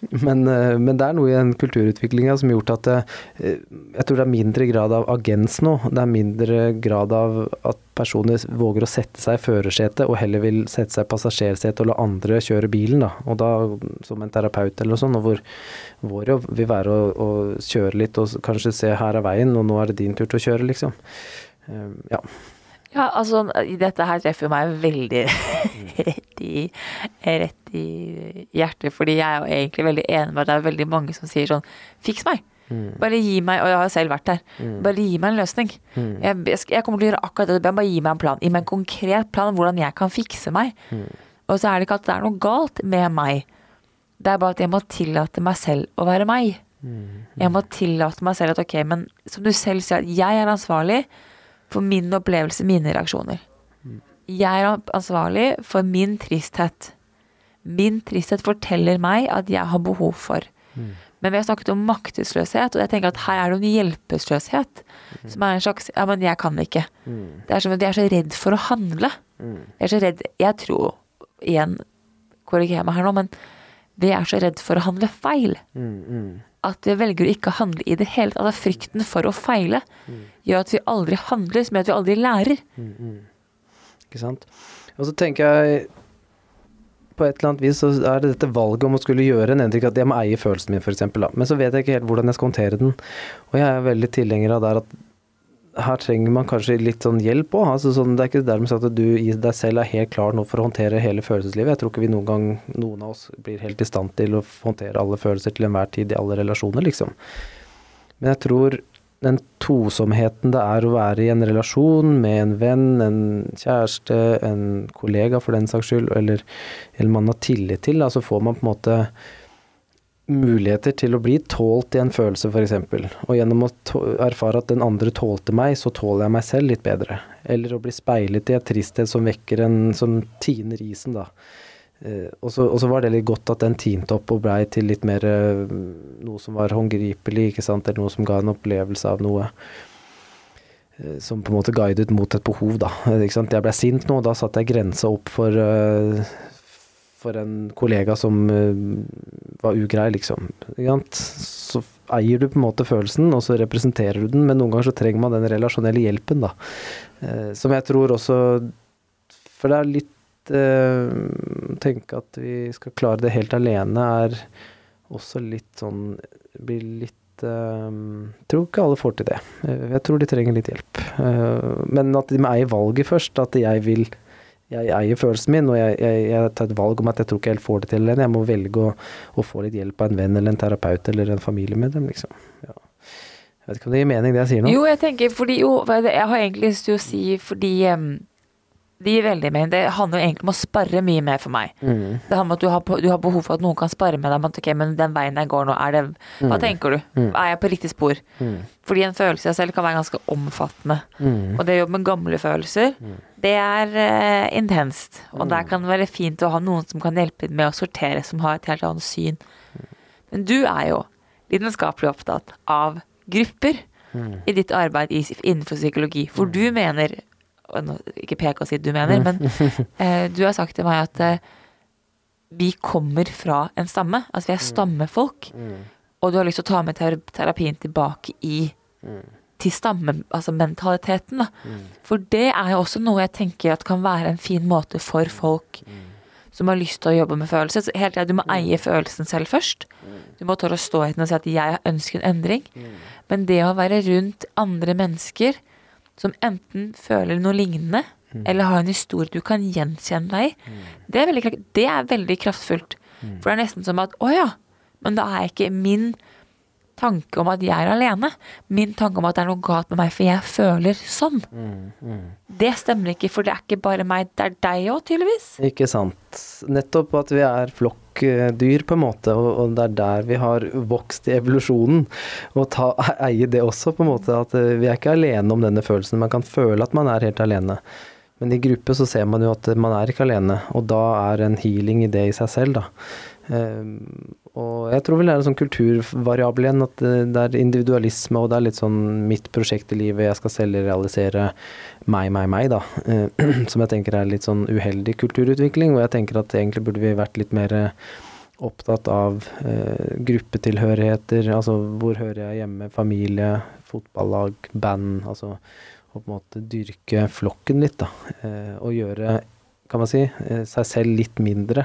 Men, eh, men, det er noe i den kulturutviklinga som har gjort at eh, jeg tror det er mindre grad av agens nå. Det er mindre grad av at personer våger å sette seg i førersetet, og heller vil sette seg i passasjersetet og la andre kjøre bilen. da. Og da som en terapeut eller noe sånt, og hvor vår jobb vil være å, å, kjøre litt og kanskje se her er veien, og nå er det din tur til å kjøre, liksom. Eh, ja. Ja, altså dette her treffer meg veldig rett i, rett i hjertet, fordi jeg er jo egentlig veldig enig med at det er veldig mange som sier sånn Fiks meg! Mm. Bare gi meg Og jeg har selv vært der. Mm. Bare gi meg en løsning. Mm. Jeg, jeg, kommer til å gjøre akkurat det. Bare gi meg en plan. Gi meg en konkret plan om hvordan jeg kan fikse meg. Mm. Og så er det ikke at det er noe galt med meg. Det er bare at jeg må tillate meg selv å være meg. Mm. Jeg må tillate meg selv at ok, men som du selv sier, jeg er ansvarlig for min opplevelse, mine reaksjoner. Jeg er ansvarlig for min tristhet. Min tristhet forteller meg at jeg har behov for. Men vi har snakket om maktesløshet, og jeg tenker at her er det en hjelpeløshet. Som er en slags Ja, men jeg kan ikke. Mm. Det er som at jeg er så redd for å handle. Jeg er så redd Jeg tror Igjen, korriger meg her nå, men vi er så redd for å handle feil at vi velger å ikke handle i det hele tatt. Altså frykten for å feile gjør at vi aldri handler, som gjør at vi aldri lærer. Mm, mm. Ikke sant. Og så tenker jeg på et eller annet vis så er det dette valget om å skulle gjøre en endring, at jeg må eie følelsen min, f.eks. Men så vet jeg ikke helt hvordan jeg skal håndtere den. Og jeg er veldig tilhenger av der at her trenger man kanskje litt sånn hjelp òg. Altså sånn, det er ikke dermed sagt at du i deg selv er helt klar nå for å håndtere hele følelseslivet. Jeg tror ikke vi noen gang, noen av oss, blir helt i stand til å håndtere alle følelser til enhver tid i alle relasjoner, liksom. Men jeg tror den tosomheten det er å være i en relasjon med en venn, en kjæreste, en kollega for den saks skyld, eller, eller man har tillit til, da, så får man på en måte muligheter til å bli tålt i en følelse, f.eks. Og gjennom å erfare at den andre tålte meg, så tåler jeg meg selv litt bedre. Eller å bli speilet i en tristhet som vekker en Som tiner isen, da. Eh, og, så, var det litt godt at den tinte opp og blei til litt mer eh, noe som var håndgripelig, ikke sant, eller noe som ga en opplevelse av noe. Eh, som på en måte guidet mot et behov, da. Jeg blei sint nå, og da satte jeg grensa opp for, for en kollega som uh, var ugrei, liksom. Så eier du på en måte følelsen, og så representerer du den, men noen ganger så trenger man den relasjonelle hjelpen, da. Uh, som jeg tror også For det er litt uh, Tenke at vi skal klare det helt alene, er også litt sånn Blir litt uh, tror ikke alle får til det. Jeg tror de trenger litt hjelp. Men at de må eie valget først. At jeg vil jeg eier følelsen min, og jeg, jeg, jeg, tar et valg om at jeg tror ikke jeg helt får det til alene. Jeg må velge å, å, få litt hjelp av en venn eller en terapeut eller en familiemedlem, liksom. Ja. Jeg vet ikke om det gir mening, det jeg sier nå? Jo, jeg tenker fordi Jo, jeg har egentlig lyst til å si fordi um, det gir veldig mening. Det handler jo egentlig om å spare mye mer for meg. Mm. Det handler om at du har, du har, behov for at noen kan spare med deg. Men, okay, men den veien jeg går nå, er det Hva mm. tenker du? Mm. Er jeg på riktig spor? Mm. Fordi en følelse i seg selv kan være ganske omfattende. Mm. Og det å jobbe med gamle følelser, mm. det er uh, intenst. Og der kan det være fint å ha noen som kan hjelpe med å sortere, som har et helt annet syn. Men du er jo lidenskapelig opptatt av grupper i ditt arbeid innenfor psykologi. For du mener ikke peke og si du mener, men eh, du har sagt til meg at eh, vi kommer fra en stamme. Altså vi er stammefolk. Og du har lyst til å ta med terapien tilbake i til stamme, Altså mentaliteten For det er jo også noe jeg tenker at kan være en fin måte for folk som har lyst til å jobbe med følelser. Så helt tida, Du må eie følelsen selv først. Du må tåle å stå i den og si at 'jeg ønsker en endring'. Men det å være rundt andre mennesker som enten føler noe lignende, mm. eller har en historie du kan gjenkjenne deg i, mm. det, er veldig, det er veldig kraftfullt. Mm. For det er nesten som at å ja, men da er ikke min tanke om at jeg er alene. Min tanke om at det er noe galt med meg, for jeg føler sånn. Mm, mm. Det stemmer ikke, for det er ikke bare meg, det er deg òg, tydeligvis. Ikke sant. Nettopp at vi er flokkdyr, på en måte, og, og, det er der vi har vokst i evolusjonen. Og ta, eie det også, på en måte. At eh, vi er ikke alene om denne følelsen. Man kan føle at man er helt alene. Men i gruppe så ser man jo at man er ikke alene, og da er en healing i det i seg selv, da. Um, og jeg tror vel det er en sånn kulturvariabel igjen, at det er individualisme, og det er litt sånn mitt prosjekt i livet, jeg skal selv realisere meg, meg, meg, da. Som jeg tenker er litt sånn uheldig kulturutvikling, og jeg tenker at egentlig burde vi vært litt mer opptatt av eh, gruppetilhørigheter, altså hvor hører jeg hjemme, familie, fotballag, band, altså å på en måte dyrke flokken litt, da. Eh, og gjøre, kan man si, eh, seg selv litt mindre.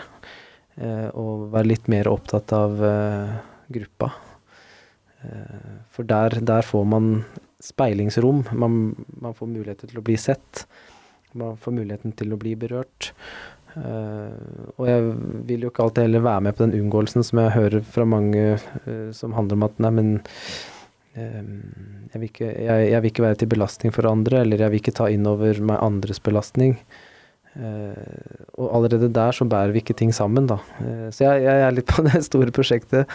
Eh, og være litt mer opptatt av eh, gruppa. Eh, for der, der, får man speilingsrom. Man, man får muligheter til å bli sett. Man får muligheten til å bli berørt. Uh, og jeg vil jo ikke alltid heller være med på den unngåelsen som jeg hører fra mange uh, som handler om at nei, men uh, jeg, vil ikke, jeg, jeg, vil ikke, være til belastning for andre, eller jeg vil ikke ta inn over meg andres belastning. Og allerede der så bærer vi ikke ting sammen, da. så jeg, jeg, er litt på det store prosjektet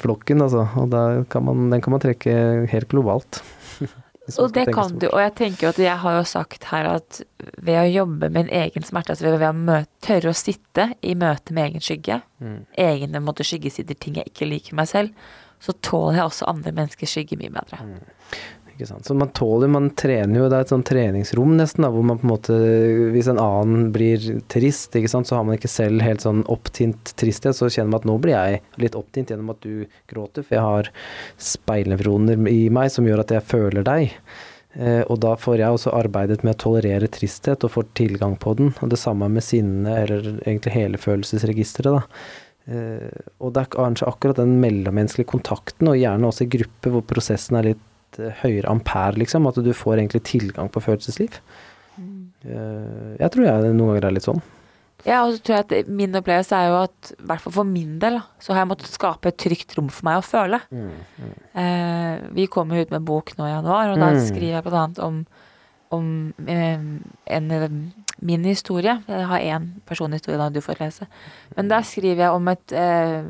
Flokken, altså. Og kan man, den kan man trekke helt globalt. Og det kan du, og jeg tenker jo at jeg har jo sagt her at ved å jobbe med en egen smerte, altså ved å møte, tørre å sitte i møte med egen skygge, mm. egne måte, skyggesider, ting jeg ikke liker meg selv, så tåler jeg også andre menneskers skygge mye bedre. Mm. Så man tåler, man trener jo, det er et sånn treningsrom nesten, da, hvor man på en måte Hvis en annen blir trist, så har man ikke selv helt sånn opptint tristhet, så kjenner man at nå blir jeg litt opptint gjennom at du gråter, for jeg har speilnevroner i meg som gjør at jeg føler deg. Eh, og da får jeg også arbeidet med å tolerere tristhet og får tilgang på den. Og det samme med sinne, eller egentlig hele følelsesregisteret, da. Eh, og det er kanskje akkurat den mellommenneskelige kontakten, og gjerne også i gruppe hvor prosessen er litt Eh, høyere ampere, liksom. At du får egentlig tilgang på følelsesliv. Mm. Eh, jeg tror jeg noen ganger er litt sånn. Ja, og så tror jeg at min opplevelse er jo at i hvert fall for min del, så har jeg måttet skape et trygt rom for meg å føle. Mm, mm. Eh, vi kommer ut med bok nå i januar, og da mm. skriver jeg bl.a. om, om eh, en eh, min historie. Jeg har én personhistorie da du får lese. Men der skriver jeg om et eh,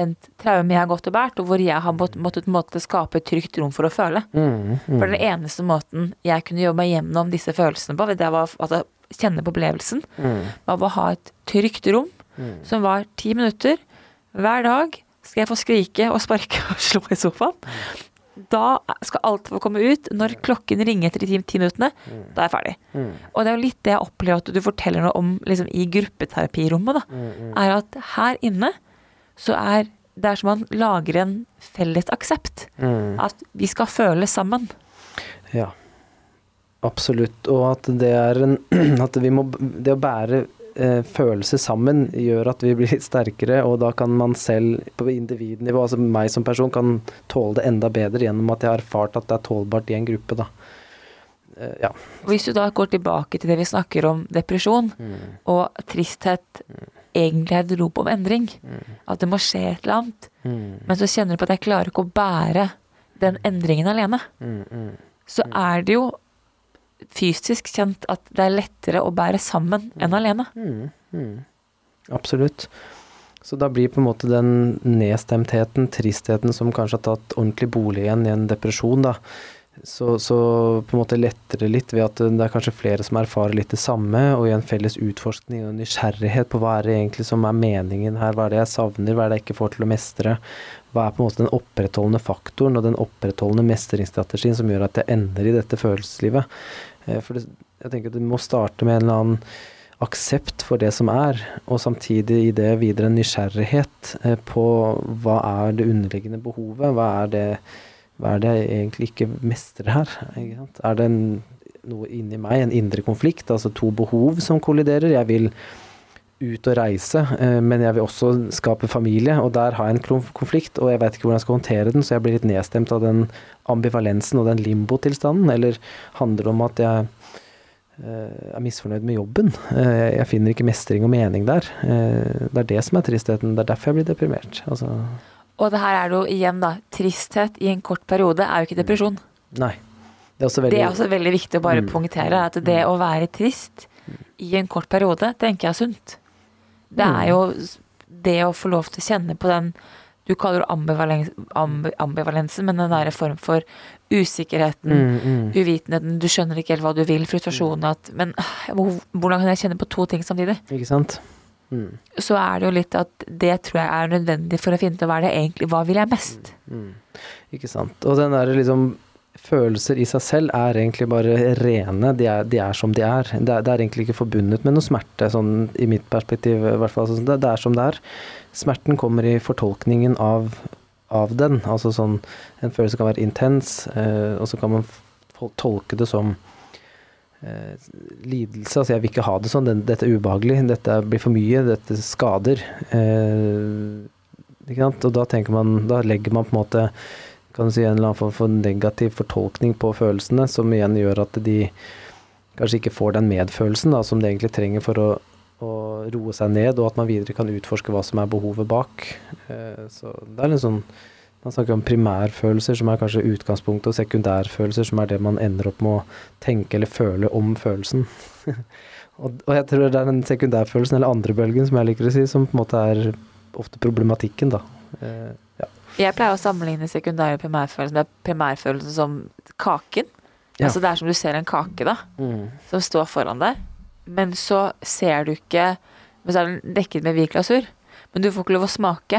en traume jeg har gått og båret, og hvor jeg har måttet, måtte skape et trygt rom for å føle. Mm, mm. For den eneste måten jeg kunne jobbe meg gjennom disse følelsene på, det var altså, kjenne på opplevelsen, mm. var å ha et trygt rom mm. som var ti minutter hver dag. Skal jeg få skrike og sparke og slå i sofaen? Da skal alt få komme ut. Når klokken ringer etter de ti minuttene, mm. da er jeg ferdig. Mm. Og det er jo litt det jeg opplever at du forteller noe om liksom, i gruppeterapirommet. da, Er at her inne så er det er som man lager en felles aksept. Mm. At vi skal føle sammen. Ja. Absolutt. Og at det er en At vi må Det å bære eh, følelser sammen gjør at vi blir sterkere, og da kan man selv på individnivå, altså meg som person, kan tåle det enda bedre gjennom at jeg har erfart at det er tålbart i en gruppe, da. Eh, ja. Hvis du da går tilbake til det vi snakker om depresjon, mm. og tristhet mm egentlig er et rop om endring. Mm. At det må skje et eller annet. Mm. Men så kjenner du på at jeg klarer ikke å bære den endringen alene. Mm, mm. Så mm. er det jo fysisk kjent at det er lettere å bære sammen enn mm. alene. Absolutt. Så da blir på en måte den nedstemtheten, tristheten som kanskje har tatt ordentlig bolig igjen i en depresjon, da, så, så, på en måte letter det litt ved at det er kanskje flere som erfarer litt det samme, og i en felles utforskning og nysgjerrighet på hva er det egentlig som er meningen her, hva er det jeg savner, hva er det jeg ikke får til å mestre, hva er på en måte den opprettholdende faktoren og den opprettholdende mestringsstrategien som gjør at jeg ender i dette følelseslivet. Eh, for det, jeg tenker at det må starte med en eller annen aksept for det som er, og samtidig i det videre en nysgjerrighet eh, på hva er det underliggende behovet, hva er det hva er det jeg egentlig ikke mestrer her? Er det en, noe inni meg, en indre konflikt, altså to behov som kolliderer? Jeg vil ut og reise, eh, men jeg vil også skape familie, og der har jeg en konflikt, og jeg vet ikke hvordan jeg skal håndtere den, så jeg blir litt nedstemt av den ambivalensen og den limbotilstanden, eller handler det om at jeg eh, er misfornøyd med jobben. Eh, jeg finner ikke mestring og mening der. Det er det som er tristheten. Det er derfor jeg blir deprimert. Altså og det her er det jo igjen, da. Tristhet i en kort periode er jo ikke depresjon. Nei. Det er også veldig, det er også veldig viktig å bare mm. poengtere. At det mm. å være trist i en kort periode, tenker jeg er sunt. Det er mm. jo det å få lov til å kjenne på den du kaller det ambivalens, ambivalensen, men den derre form for usikkerheten, mm, mm. uvitenheten, du skjønner ikke helt hva du vil, frustrasjonen at Men hvordan kan jeg kjenne på to ting samtidig? Ikke sant? Mm. så er det jo litt at det tror jeg er nødvendig for å finne ut hva det egentlig Hva vil jeg mest? Mm. Ikke sant. Og den derre liksom følelser i seg selv er egentlig bare rene. De er, de er som de er. Det, er. det, er. egentlig ikke forbundet med noe smerte, sånn i mitt perspektiv i hvert fall. Sånn, det, det, er som det er. Smerten kommer i fortolkningen av, av den. Altså sånn En følelse kan være intens, eh, og så kan man tolke det som lidelse. Altså, jeg vil ikke ha det sånn. Dette er ubehagelig. Dette blir for mye. Dette skader. Eh, og da tenker man Da legger man på en måte kan du si, en eller annen form for negativ fortolkning på følelsene, som igjen gjør at de kanskje ikke får den medfølelsen da, som de egentlig trenger for å, å, roe seg ned, og at man videre kan utforske hva som er behovet bak. Eh, så det er litt sånn Man snakker om primærfølelser, som er kanskje utgangspunktet, og sekundærfølelser, som er det man ender opp med å tenke eller føle om følelsen. og, og, jeg tror det er den sekundærfølelsen, eller andrebølgen, som jeg liker å si, som på en måte er ofte problematikken, da. Eh, ja. Jeg pleier å sammenligne sekundær og primærfølelsen med primærfølelsen som kaken. Ja. Altså det er som du ser en kake, da, mm. som står foran deg. Men så ser du ikke Men så er den dekket med hvit glasur. Men du får ikke lov å smake.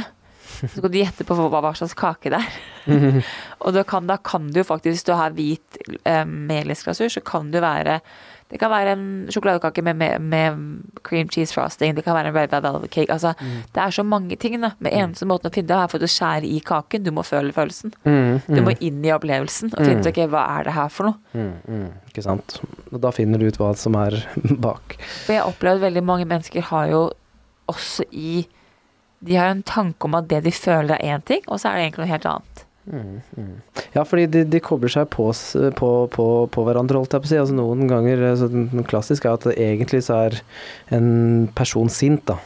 Så skal du gjette på hva, hva slags kake det er. Mm. og da kan, da kan, du faktisk, hvis du har hvit eh, melisglasur, så kan du være det kan være en sjokoladekake med, med, med, cream cheese frosting. Det kan være en red velvet cake. Altså, mm. Det er så mange ting. da. Med mm. eneste måten å finne det er for å skjære i kaken. Du må føle følelsen. Mm, mm. Du må inn i opplevelsen og finne ut mm. ok, hva er det her for noe. Mm, ikke sant. Og da finner du ut hva som er bak. For jeg opplever at veldig mange mennesker har jo også i De har en tanke om at det de føler er én ting, og så er det egentlig noe helt annet. Mm, mm. Ja, fordi de, de, kobler seg på, på, på, på, hverandre, holdt jeg på å si. Altså, noen ganger altså, Den klassiske er at egentlig så er en person sint, da.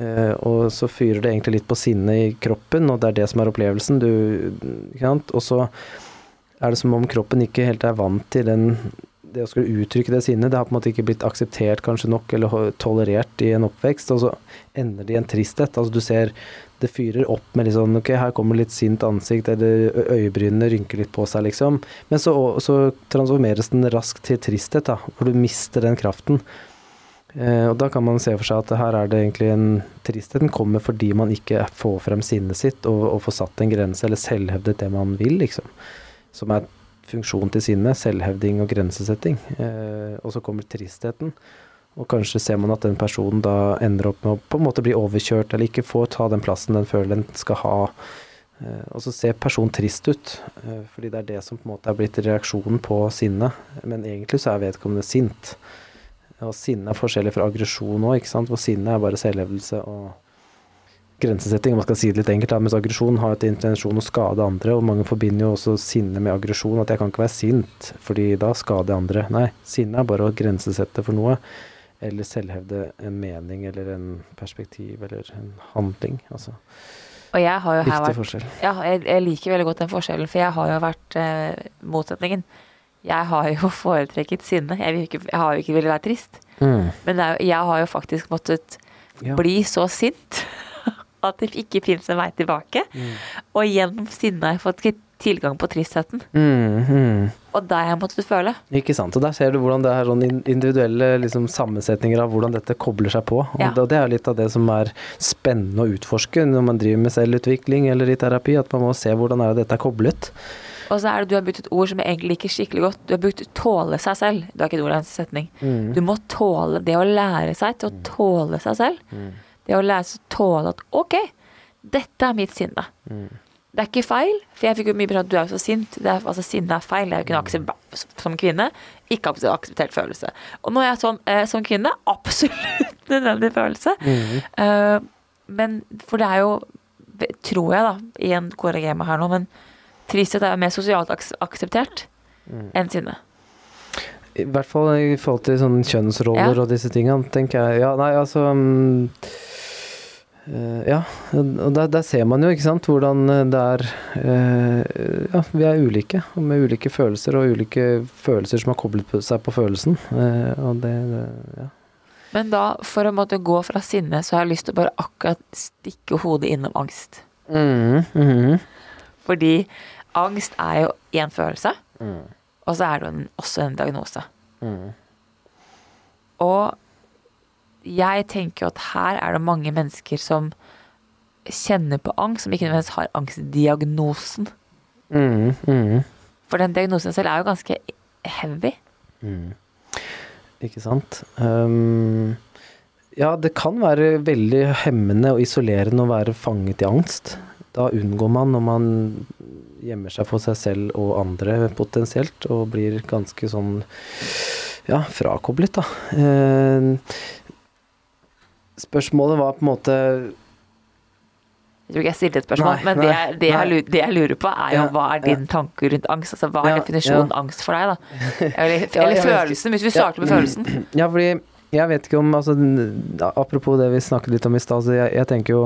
Eh, og så fyrer det egentlig litt på sinnet i kroppen, og det er det som er opplevelsen. Du, og så er det som om kroppen ikke helt er vant til den det å skulle uttrykke det sinnet, det har på en måte ikke blitt akseptert kanskje nok eller tolerert i en oppvekst, og så ender det i en tristhet. Altså du ser det fyrer opp med litt sånn Ok, her kommer litt sint ansikt, eller øyebrynene rynker litt på seg, liksom. Men så, så transformeres den raskt til tristhet, da, hvor du mister den kraften. Eh, og da kan man se for seg at her er det egentlig en tristhet. Den kommer fordi man ikke får frem sinnet sitt og, og får satt en grense, eller selvhevdet det man vil, liksom. Som er funksjon til sinnet. Selvhevding og grensesetting. Eh, og så kommer tristheten. Og kanskje ser man at den personen da ender opp med å på en måte bli overkjørt, eller ikke får ta den plassen den føler den skal ha. Eh, og så ser personen trist ut, eh, fordi det er det som på en måte er blitt reaksjonen på sinnet. Men egentlig så er vedkommende sint. Og sinne er forskjellig fra aggresjon òg, ikke sant. For sinne er bare selvhevdelse og grensesetting, om man skal si det litt enkelt. Mens aggresjon har til intensjon å skade andre, og mange forbinder jo også sinne med aggresjon. At jeg kan ikke være sint, fordi da skader jeg andre. Nei, sinne er bare å grensesette for noe eller selvhevde en mening eller en perspektiv eller en handling. Altså. Og jeg har jo her vært ja, jeg, jeg, liker veldig godt den forskjellen, for jeg har jo vært eh, motsetningen. Jeg har jo foretrekket sinne. Jeg, ikke, jeg har jo ikke villet være trist. Mm. Men jo, jeg har jo faktisk måttet ja. bli så sint at det ikke finnes en vei tilbake. Mm. Og gjennom sinnet har jeg fått tilgang på tristheten. Mm, mm. Og det har jeg måttet føle. Ikke sant. Og der ser du hvordan det er sånn individuelle liksom, sammensetninger av hvordan dette kobler seg på. Ja. Og det er litt av det som er spennende å utforske når man driver med selvutvikling eller i terapi, at man må se hvordan er dette er koblet. Og så er det du har brukt et ord som jeg egentlig liker skikkelig godt. Du har brukt 'tåle seg selv'. Det er ikke et ord, det er en setning. Mm. Du må tåle det å lære seg til å mm. tåle seg selv. Det å lære seg å tåle at 'ok, dette er mitt sinne'. Mm. Det er ikke feil, for jeg fikk jo mye beskjed at du er jo så sint. Det er, altså Sinne er feil. Jeg kunne akseptert som kvinne. Ikke akseptert følelse. Og nå er jeg sånn eh, som kvinne absolutt nødvendig følelse. Mm. Uh, men for det er jo, tror jeg, da, igjen korriger meg her nå, men tristhet er mer sosialt aks akseptert mm. enn sinne. I hvert fall i forhold til sånne kjønnsroller ja. og disse tingene, tenker jeg. Ja, nei, altså um ja, og der, der, ser man jo ikke sant, hvordan eh, det er uh, Ja, vi er ulike, med ulike følelser, og ulike følelser som har koblet seg på følelsen. Og det, det, ja. Men da, for å måtte gå fra sinne, så har jeg lyst til å bare akkurat stikke hodet innom angst. Mm, mm. Fordi angst er jo én følelse, mm. og så er det også en diagnose. Mm. Og jeg tenker at her er det mange mennesker som kjenner på angst, som ikke nødvendigvis har angstdiagnosen. Mm, mm. For den diagnosen selv er jo ganske heavy. Ikke sant. Um, ja, det kan være veldig hemmende og isolerende å være fanget i angst. Da unngår man når man gjemmer seg for seg selv og andre potensielt, og blir ganske sånn ja, frakoblet, da. Eh, spørsmålet var på en måte Jeg tror ikke jeg stilte et spørsmål, Nei, men det, jeg- det, jeg, lurer, det jeg lurer på, er jo Ja, hva er din ja. tanke rundt angst? Altså hva er Ja, definisjonen ja. angst for deg, da? Eller, eller følelsen, hvis vi starter med følelsen. Ja, fordi jeg vet ikke om altså, Apropos det vi snakket litt om i stad, så jeg, jeg tenker jo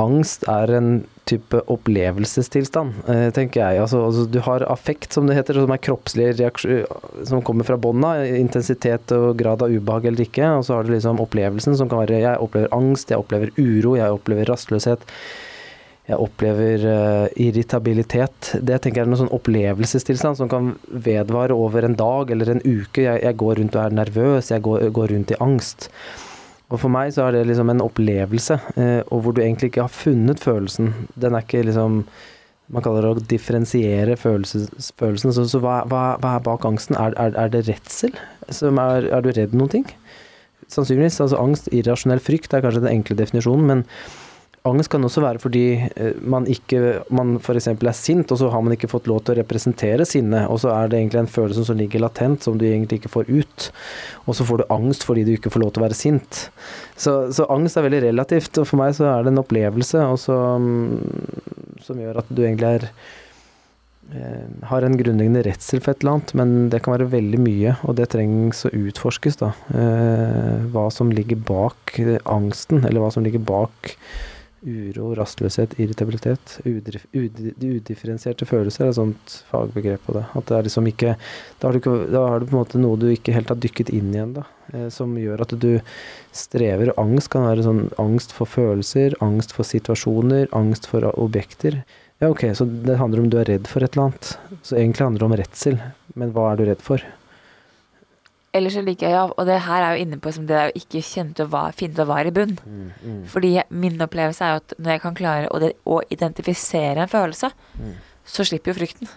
Angst er en type opplevelsestilstand, eh, tenker jeg. Altså, altså, du har affekt, som det heter, som er kroppslig reaksjon som kommer fra bånda. Intensitet og grad av ubehag eller ikke. Og så har du liksom opplevelsen, som kan være Jeg opplever angst, jeg opplever uro, jeg opplever rastløshet. Jeg opplever uh, irritabilitet. Det tenker jeg er noen sånn opplevelsestilstand som kan vedvare over en dag eller en uke. Jeg, jeg går rundt og er nervøs, jeg går, går rundt i angst. Og for meg så er det liksom en opplevelse, eh, og hvor du egentlig ikke har funnet følelsen. Den er ikke liksom Man kaller det å differensiere følelses, følelsen. Så, så hva, hva, hva er bak angsten? Er, er, er det redsel? Er, er du redd noen ting? Sannsynligvis. Altså angst, irrasjonell frykt er kanskje den enkle definisjonen, men Angst kan også være fordi eh, man ikke man f.eks. er sint, og så har man ikke fått lov til å representere sinnet, og så er det egentlig en følelse som ligger latent, som du egentlig ikke får ut. Og så får du angst fordi du ikke får lov til å være sint. Så, så angst er veldig relativt, og for meg så er det en opplevelse og så, mm, som gjør at du egentlig er eh, har en grunnleggende redsel for et eller annet, men det kan være veldig mye, og det trengs å utforskes, da. Eh, hva som ligger bak angsten, eller hva som ligger bak uro, rastløshet, irritabilitet. Udif udi- udifferensierte følelser er et sånt fagbegrep på det. At det er liksom ikke Da har du, ikke, da har du på en måte noe du ikke helt har dykket inn igjen, da. Eh, som gjør at du strever. Angst kan være sånn angst for følelser, angst for situasjoner, angst for objekter. Ja, ok, så det handler om du er redd for et eller annet. Så egentlig handler det om redsel. Men hva er du redd for? Ellers så liker jeg, ja, og det her er jo inne på som det er å ikke kjenne til hva, finne ut hva er i bunn. Fordi min opplevelse er jo at når jeg kan klare å, det, å identifisere en følelse, så slipper jo frykten.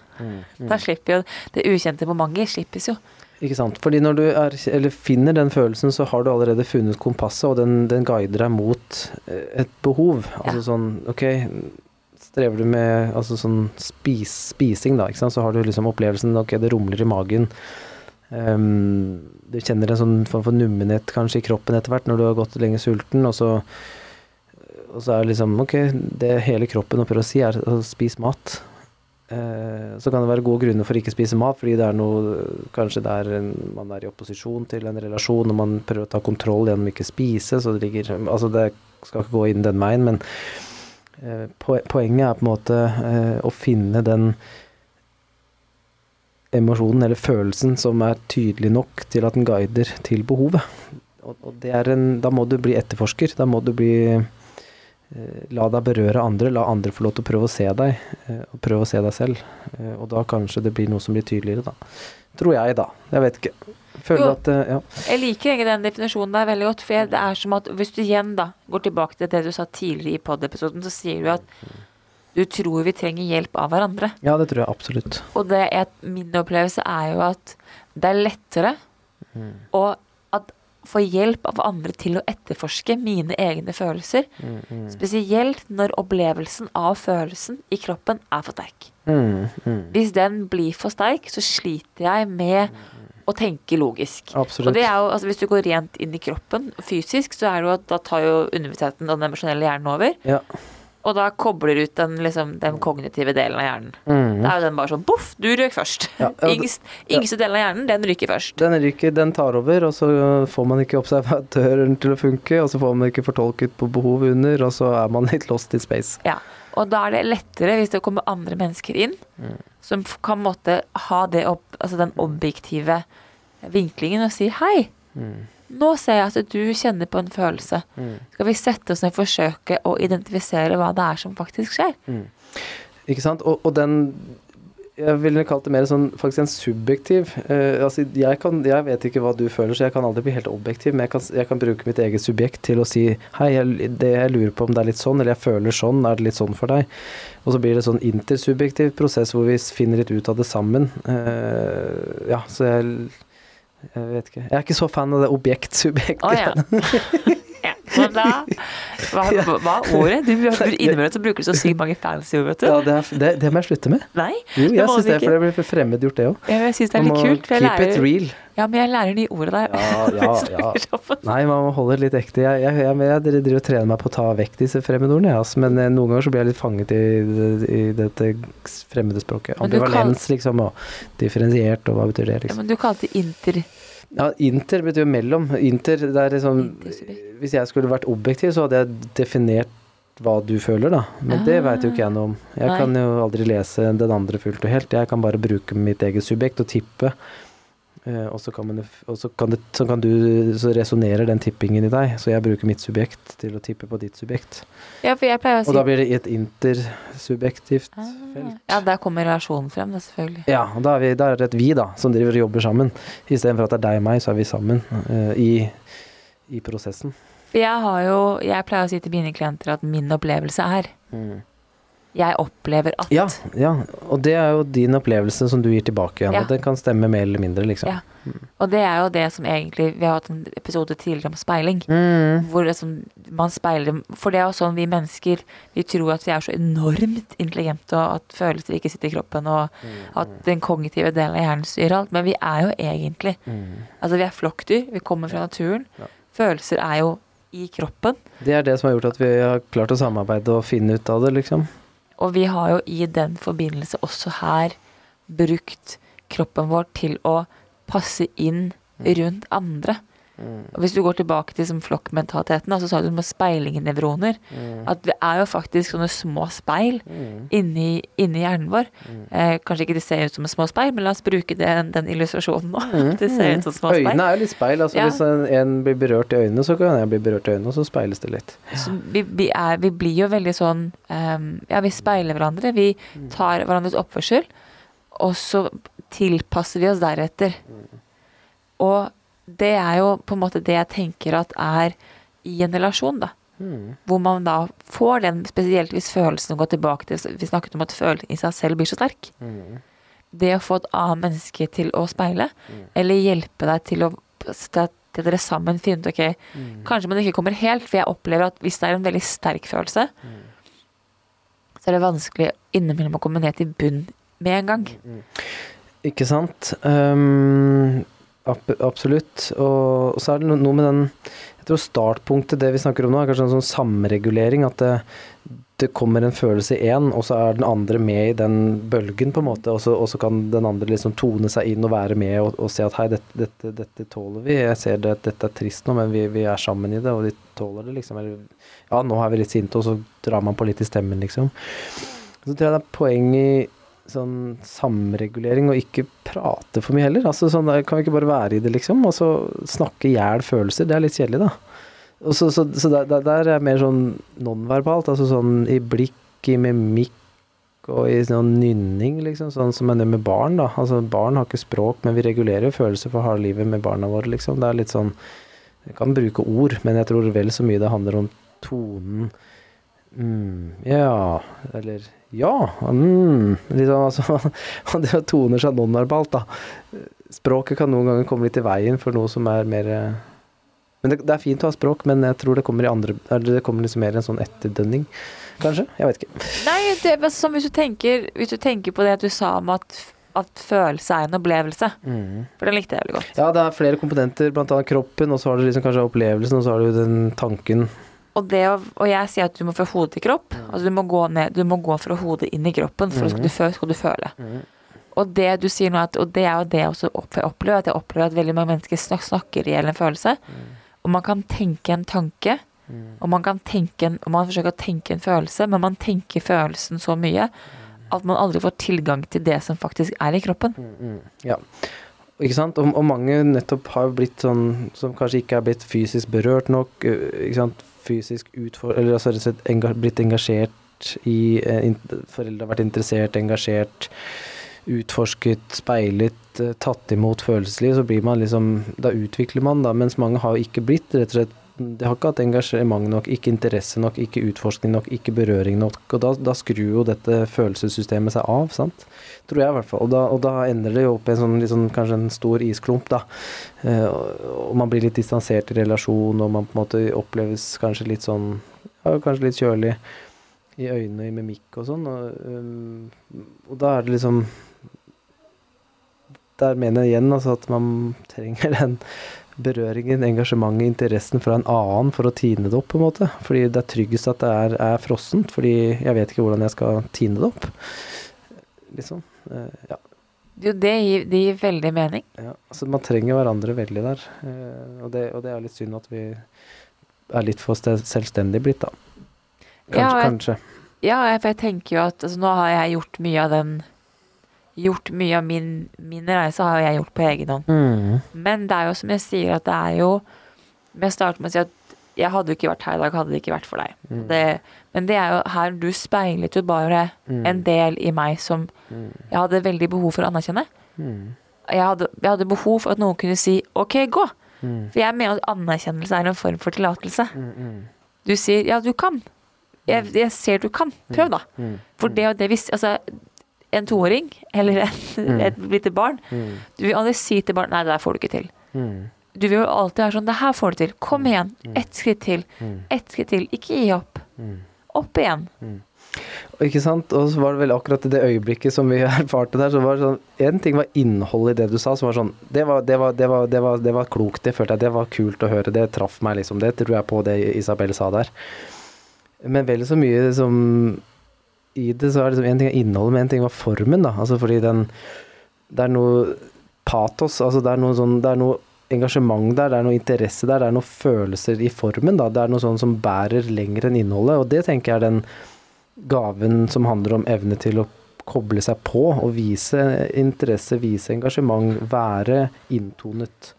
Da slipper jo det ukjente momentet slippes jo. Ikke sant. Fordi når du er, eller finner den følelsen, så har du allerede funnet kompasset, og den, den guider deg mot eh, et behov. Altså Ja. sånn Ok, strever du med altså sånn spis, spising, da, så har du liksom opplevelsen Ok, det rumler i magen. Ehm, du kjenner en sånn form for nummenhet kanskje i kroppen etter hvert når du har gått lenge sulten, og så og så er det liksom Ok, det hele kroppen prøver å si, er å spise mat. Uh, så kan det være gode grunner for å ikke spise mat, fordi det er noe Kanskje er en, man er i opposisjon til en relasjon, og man prøver å ta kontroll gjennom ikke spise, så det ligger Altså, det skal ikke gå inn den veien, men uh, poenget er på en måte uh, å finne den emosjonen eller følelsen som er tydelig nok til at den guider til behovet. Og, og det er en Da må du bli etterforsker. Da må du bli eh, La deg berøre andre, la andre få lov til å prøve å se deg, eh, og prøve å se deg selv. Eh, og da kanskje det blir noe som blir tydeligere, da. Tror jeg, da. Jeg vet ikke. Føler Jo. at Ja. Jeg liker egentlig den definisjonen der veldig godt, for det er som at hvis du igjen da går tilbake til det du sa tidligere i pod-episoden, så sier du at du tror vi trenger hjelp av hverandre. ja, det tror jeg absolutt. Og det er, min opplevelse er jo at det er lettere å at få hjelp av andre til å etterforske mine egne følelser. Spesielt når opplevelsen av følelsen i kroppen er for sterk. Mm, mm. Hvis den blir for sterk, så sliter jeg med å tenke logisk. Absolutt. Og det er jo, altså Hvis du går rent inn i kroppen fysisk, så er det jo at da tar jo underbevisstheten og den emosjonelle hjernen over. Ja. Og da kobler ut den, liksom, den kognitive delen av hjernen. Mm. Da er jo den bare sånn boff, du røk først. Ja, ja, Yngst, yngste delen av hjernen, den ryker først. Den ryker, den tar over, og så får man ikke observatøren til å funke, og så får man ikke fortolket på behov under, og så er man litt lost in space. Ja. Og da er det lettere hvis det kommer andre mennesker inn, Mm. som kan måtte ha det opp, altså den objektive vinklingen og si hei. Mm. Nå ser jeg at du kjenner på en følelse. Skal vi sette oss ned og forsøke å identifisere hva det er som faktisk skjer? Ikke sant? Og, og den jeg ville kalt det mer sånn faktisk en subjektiv uh, altså jeg, kan, jeg vet ikke hva du føler, så jeg kan aldri bli helt objektiv, men jeg kan, jeg kan bruke mitt eget subjekt til å si hei, jeg, det jeg lurer på om det er litt sånn, eller jeg føler sånn, er det litt sånn for deg? Og så blir det sånn intersubjektiv prosess hvor vi finner litt ut av det sammen. Uh, ja, så jeg jeg vet ikke. Jeg er ikke så fan av det objekt-subjekt. Ah, ja. Men da Hva, hva er ordet? Du, innimellom så bruker du så sykt mange fancy ord, vet du. Ja, det, er, det, det må jeg slutte med. Nei, Jo, jeg syns det, for det blir fremmedgjort, det òg. Jeg syns det er litt kult. For jeg keep it real. ja, men jeg lærer nye ordene der. Ja, ja, ja. Nei, man må holde det litt ekte. Jeg, jeg, jeg, jeg driver og trener meg på å ta vekk disse fremmedordene, jeg, altså. men eh, noen ganger så blir jeg litt fanget i, i dette fremmede språket. Ambivalens, liksom, og differensiert, og hva betyr det, Ja, liksom. men du kalte det inter... Ja, inter betyr jo mellom. Inter, det er liksom Hvis jeg skulle vært objektiv, så hadde jeg definert hva du føler, da. Men det veit jo ikke jeg noe om. Jeg Nei. kan jo aldri lese den andre fullt og helt. Jeg kan bare bruke mitt eget subjekt og tippe. Eh, og så kan, man, og så kan, det, så kan du Så resonnerer den tippingen i deg. Så jeg bruker mitt subjekt til å tippe på ditt subjekt. Ja, for jeg pleier å si Og da blir det i et intersubjektivt Ah, felt. Ja, der kommer relasjonen frem, da, selvfølgelig. Ja, og da er, vi, da er det et vi, da, som driver og jobber sammen. Istedenfor at det er deg og meg, så er vi sammen uh, i, i prosessen. For jeg har jo Jeg pleier å si til mine klienter at min opplevelse er Jeg opplever at Ja, ja, og det er jo din opplevelse som du gir tilbake igjen. Ja. Og det kan stemme mer eller mindre, liksom. Ja. Og det er jo det som egentlig Vi har hatt en episode tidligere om speiling. Mm. Hvor liksom man speiler For det er jo sånn vi mennesker Vi tror at vi er så enormt intelligente, og at følelser ikke sitter i kroppen, og Mm. at den kognitive delen av hjernen styrer alt. Men vi er jo egentlig Altså, vi er flokkdyr. Vi kommer fra naturen. Mm. Følelser er jo i kroppen. Det er det som har gjort at vi har klart å samarbeide og finne ut av det, liksom. Og vi har jo i den forbindelse også her brukt kroppen vår til å passe inn rundt andre. Og hvis du går tilbake til flokkmentaliteten, da, så sa du med Mm. At det er jo faktisk sånne små speil inni, inni hjernen vår. Eh, kanskje ikke det ser ut som små speil, men la oss bruke den, den illustrasjonen nå. det ser ut som små speil. Øynene er jo litt speil. Altså, Ja. Hvis en, en blir berørt i øynene, så kan jeg bli berørt i øynene, og så speiles det litt. Så vi, vi, er, vi blir jo veldig sånn um, Ja, vi speiler hverandre. Vi tar hverandres oppførsel, og så tilpasser vi oss deretter. Og det er jo på en måte det jeg tenker at er i en relasjon, da. Hvor man da får den, spesielt hvis følelsene går tilbake til Vi snakket om at følelsen i seg selv blir så sterk. Det å få et annet menneske til å speile, eller hjelpe deg til å til at dere sammen finner ut ok, kanskje man ikke kommer helt, for jeg opplever at hvis det er en veldig sterk følelse, så er det vanskelig innimellom å komme ned til bunn med en gang. Ikke sant? Um, absolutt. Og, så er det noe med den Jeg tror startpunktet, det vi snakker om nå, er kanskje en sånn samregulering. At det, det kommer en følelse i én, og så er den andre med i den bølgen, på en måte. Og så, og så kan den andre liksom tone seg inn og være med og, og se at hei, dette, dette, dette tåler vi. Jeg ser det, dette er trist nå, men vi, vi er sammen i det, og de tåler det, liksom. Eller ja, nå er vi litt sinte, og så drar man på litt i stemmen, liksom. Så tror jeg det er poeng i sånn samregulering og ikke prate for mye heller. Altså sånn, der Kan vi ikke bare være i det, liksom? Og så snakke i hjel følelser. Det er litt kjedelig, da. Og så, så, så der, der, er mer sånn nonverbalt. Altså sånn i blikk, i mimikk og i sånn nynning, liksom. Sånn som man gjør med barn, da. Altså barn har ikke språk, men vi regulerer følelser for harde livet med barna våre, liksom. Det er litt sånn Vi kan bruke ord, men jeg tror vel så mye det handler om tonen. Mm, ja, eller ja. Mm, liksom, altså, det toner seg nonverbalt, da. Språket kan noen ganger komme litt i veien for noe som er mer eh, Men det, det er fint å ha språk, men jeg tror det kommer i andre det kommer liksom mer en sånn etterdønning, kanskje? Jeg vet ikke. Nei, det er som hvis du tenker, hvis du tenker på det at du sa om at, at følelse er en opplevelse. For den likte jeg veldig godt. Ja, det er flere komponenter, annet kroppen, og så har du liksom kanskje opplevelsen, og så har du den tanken. Og, det, og jeg sier at du må fra hode til kropp. Altså du må gå ned, du må gå fra hodet inn i kroppen, for så skal du, skal du føle. Og det du sier nå, at, og det er jo det jeg også opplever, at jeg opplever at veldig mange mennesker snak, snakker i hjel en følelse. Og man kan tenke en tanke, og man kan tenke en, og man forsøker å tenke en følelse, men man tenker følelsen så mye at man aldri får tilgang til det som faktisk er i kroppen. Ja. Ikke sant? Og, og mange nettopp har blitt sånn som kanskje ikke er blitt fysisk berørt nok. Ikke sant? Fysisk utfordret Eller altså rett og slett enga, blitt engasjert i eh, Foreldre har vært interessert, engasjert. utforsket, speilet, eh, tatt imot følelsesliv, så blir man liksom Da utvikler man, da, mens mange har ikke blitt, rett og slett de har ikke hatt engasjement nok, ikke interesse nok, ikke utforskning nok, ikke berøring nok. Og da, da skrur jo dette følelsessystemet seg av, sant. Tror jeg i hvert fall. Og da, og da ender det jo opp i en sånn, liksom, kanskje en stor isklump, da. Eh, og man blir litt distansert i relasjon, og man på en måte oppleves kanskje litt sånn ja, Kanskje litt kjølig i øynene, i mimikk og sånn. Og, um, og da er det liksom Der mener jeg igjen altså at man trenger den berøringen, engasjementet, interessen fra en annen for å tine det opp, på en måte. Fordi det er tryggest at det er, er frossent, fordi jeg vet ikke hvordan jeg skal tine det opp. Liksom. Eh, ja. Jo, det gir, det gir veldig mening. ja. Altså, man trenger hverandre veldig der. Eh, og, det, og det er litt synd at vi er litt for selvstendig blitt, da. Kanskje, Ja, jeg- kanskje. Ja, for jeg tenker jo at altså, nå har jeg gjort mye av den Gjort mye av min, min reise har jeg gjort på egen hånd. Mm. Men det er jo som jeg sier, at det er jo Jeg starter med å si at jeg hadde jo ikke vært her i dag, hadde det ikke vært for deg. Mm. Det, men det er jo her du speilet jo bare Mm. en del i meg som jeg hadde veldig behov for å anerkjenne. Mm. Jeg hadde, jeg hadde behov for at noen kunne si 'ok, gå'. Mm. For jeg mener at anerkjennelse er en form for tillatelse. Mm. Mm. Du sier 'ja, du kan'. Jeg, jeg ser du kan. Prøv, da. Mm. For det og det hvis Altså, en toåring eller en, Mm. et lite barn Mm. Du vil aldri si til barn 'nei, det der får du ikke til'. Mm. Du vil jo alltid være sånn 'det her får du til'. Kom igjen. Ett skritt til. Mm. Ett skritt til. Ikke gi opp. Mm. Opp igjen. Og Ikke sant? Og så var det vel akkurat i det øyeblikket som vi erfarte der, så var det sånn En ting var innholdet i det du sa, som var sånn Det var, det var, det var, det var, det var klokt, det følte jeg. Det var kult å høre. Det traff meg, liksom. Det tror jeg på, det Isabel sa der. Men vel så mye som i det, så er liksom en ting er innholdet, men en ting var formen, da. Altså fordi den Det er noe patos, altså det er noe sånn Det er noe engasjement der, det er noe interesse der, det er noen følelser i formen, da. Det er noe sånn som bærer lenger enn innholdet, og det tenker jeg er den gaven som handler om evne til å koble seg på og vise interesse, vise engasjement, være inntonet.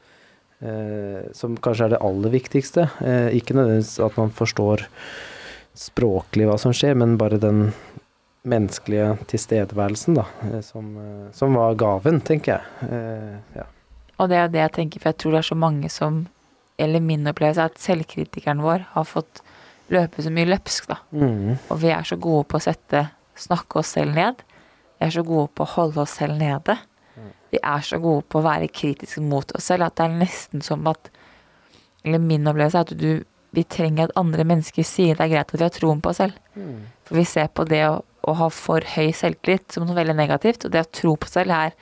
Eh, som kanskje er det aller viktigste. Eh, ikke nødvendigvis at man forstår språklig hva som skjer, men bare den menneskelige tilstedeværelsen, da, eh, som, eh, som var gaven, tenker jeg. Eh, ja. Og det er det jeg tenker, for jeg tror det er så mange som Eller min opplevelse er at selvkritikeren vår har fått løpe så mye løpsk, da. Mm, Og vi er så gode på å sette Snakke oss selv ned. Vi er så gode på å holde oss selv nede. Vi er så gode på å være kritiske mot oss selv at det er nesten som at Eller min opplevelse er at du Vi trenger at andre mennesker sier det er greit at vi har troen på oss selv. For vi ser på det å, å ha for høy selvtillit som noe veldig negativt. Og det å tro på selv er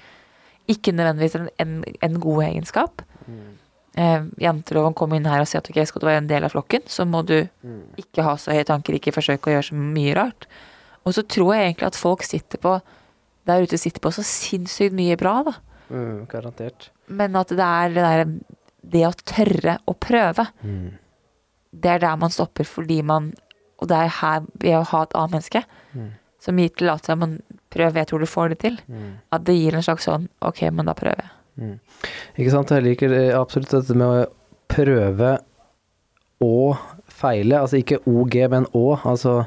ikke nødvendigvis en, en, en god egenskap. Eh, janteloven kommer inn her og sier at ok, skal du være en del av flokken, så må du ikke ha så høye tanker, ikke forsøke å gjøre så mye rart. Og så tror jeg egentlig at folk sitter på der ute sitter på så sinnssykt mye bra, da. mm, garantert. Men at det er det derre Det å tørre å prøve, Mm. det er der man stopper fordi man Og det er her ved å ha et annet menneske som gir tillatelse man prøver, jeg tror du får det til. At det gir en slags sånn Ok, men da prøver jeg. Ikke sant, jeg liker eh, absolutt dette med å prøve å feile, altså ikke OG, men å, altså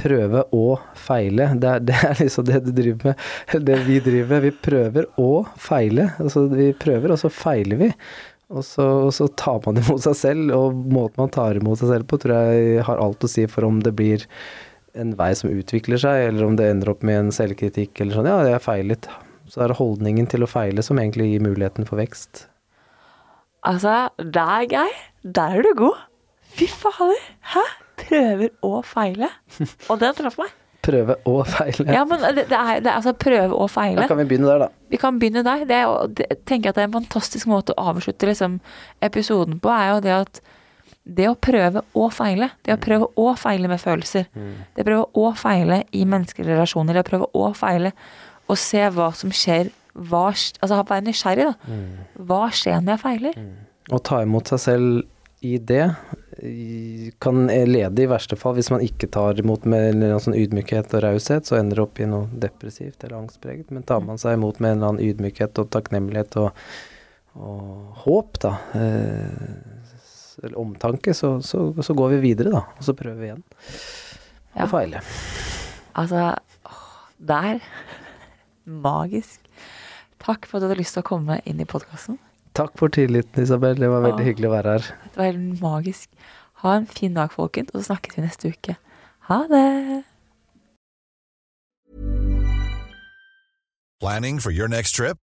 prøve å feile, det er, det er liksom det du driver med, det vi driver med, vi prøver å feile, altså vi prøver, og så feiler vi, og så, og så tar man det imot seg selv, og måten man tar imot seg selv på, tror jeg har alt å si for om det blir en vei som utvikler seg, eller om det ender opp med en selvkritikk, eller sånn, ja, jeg feilet, så er det holdningen til å feile som egentlig gir muligheten for vekst. Altså, der, Geir, der er du god. Fy fader. Hæ? Prøver å feile. Og den traff meg. Prøve å feile. Ja, men det, det, er, det er altså prøve å feile. Da kan vi begynne der, da. Vi kan begynne der. Det, er det, tenker jeg at det er en fantastisk måte å avslutte liksom, episoden på, er jo det at det å prøve å feile, det å prøve å feile med følelser, det å prøve å feile i menneskelige relasjoner, det å prøve å feile og se hva som skjer, hva, altså være nysgjerrig da. Hva skjer når jeg feiler? Å ta imot seg selv i det kan lede i verste fall, hvis man ikke tar imot med en eller annen sånn ydmykhet og raushet, så ender det opp i noe depressivt eller angstpreget. Men tar man seg imot med en eller annen ydmykhet og takknemlighet og, og håp, da, eh, eller omtanke, så, så, så går vi videre, da. Og så prøver vi igjen. Ja. feiler. feile. Altså, der magisk. Takk for at du hadde lyst til å komme inn i podkasten. Takk for tilliten, Isabel. Det var veldig Åh. hyggelig å være her. Det var helt magisk. Ha en fin dag, folkens, og så snakkes vi neste uke. Ha det! Planning for your next trip?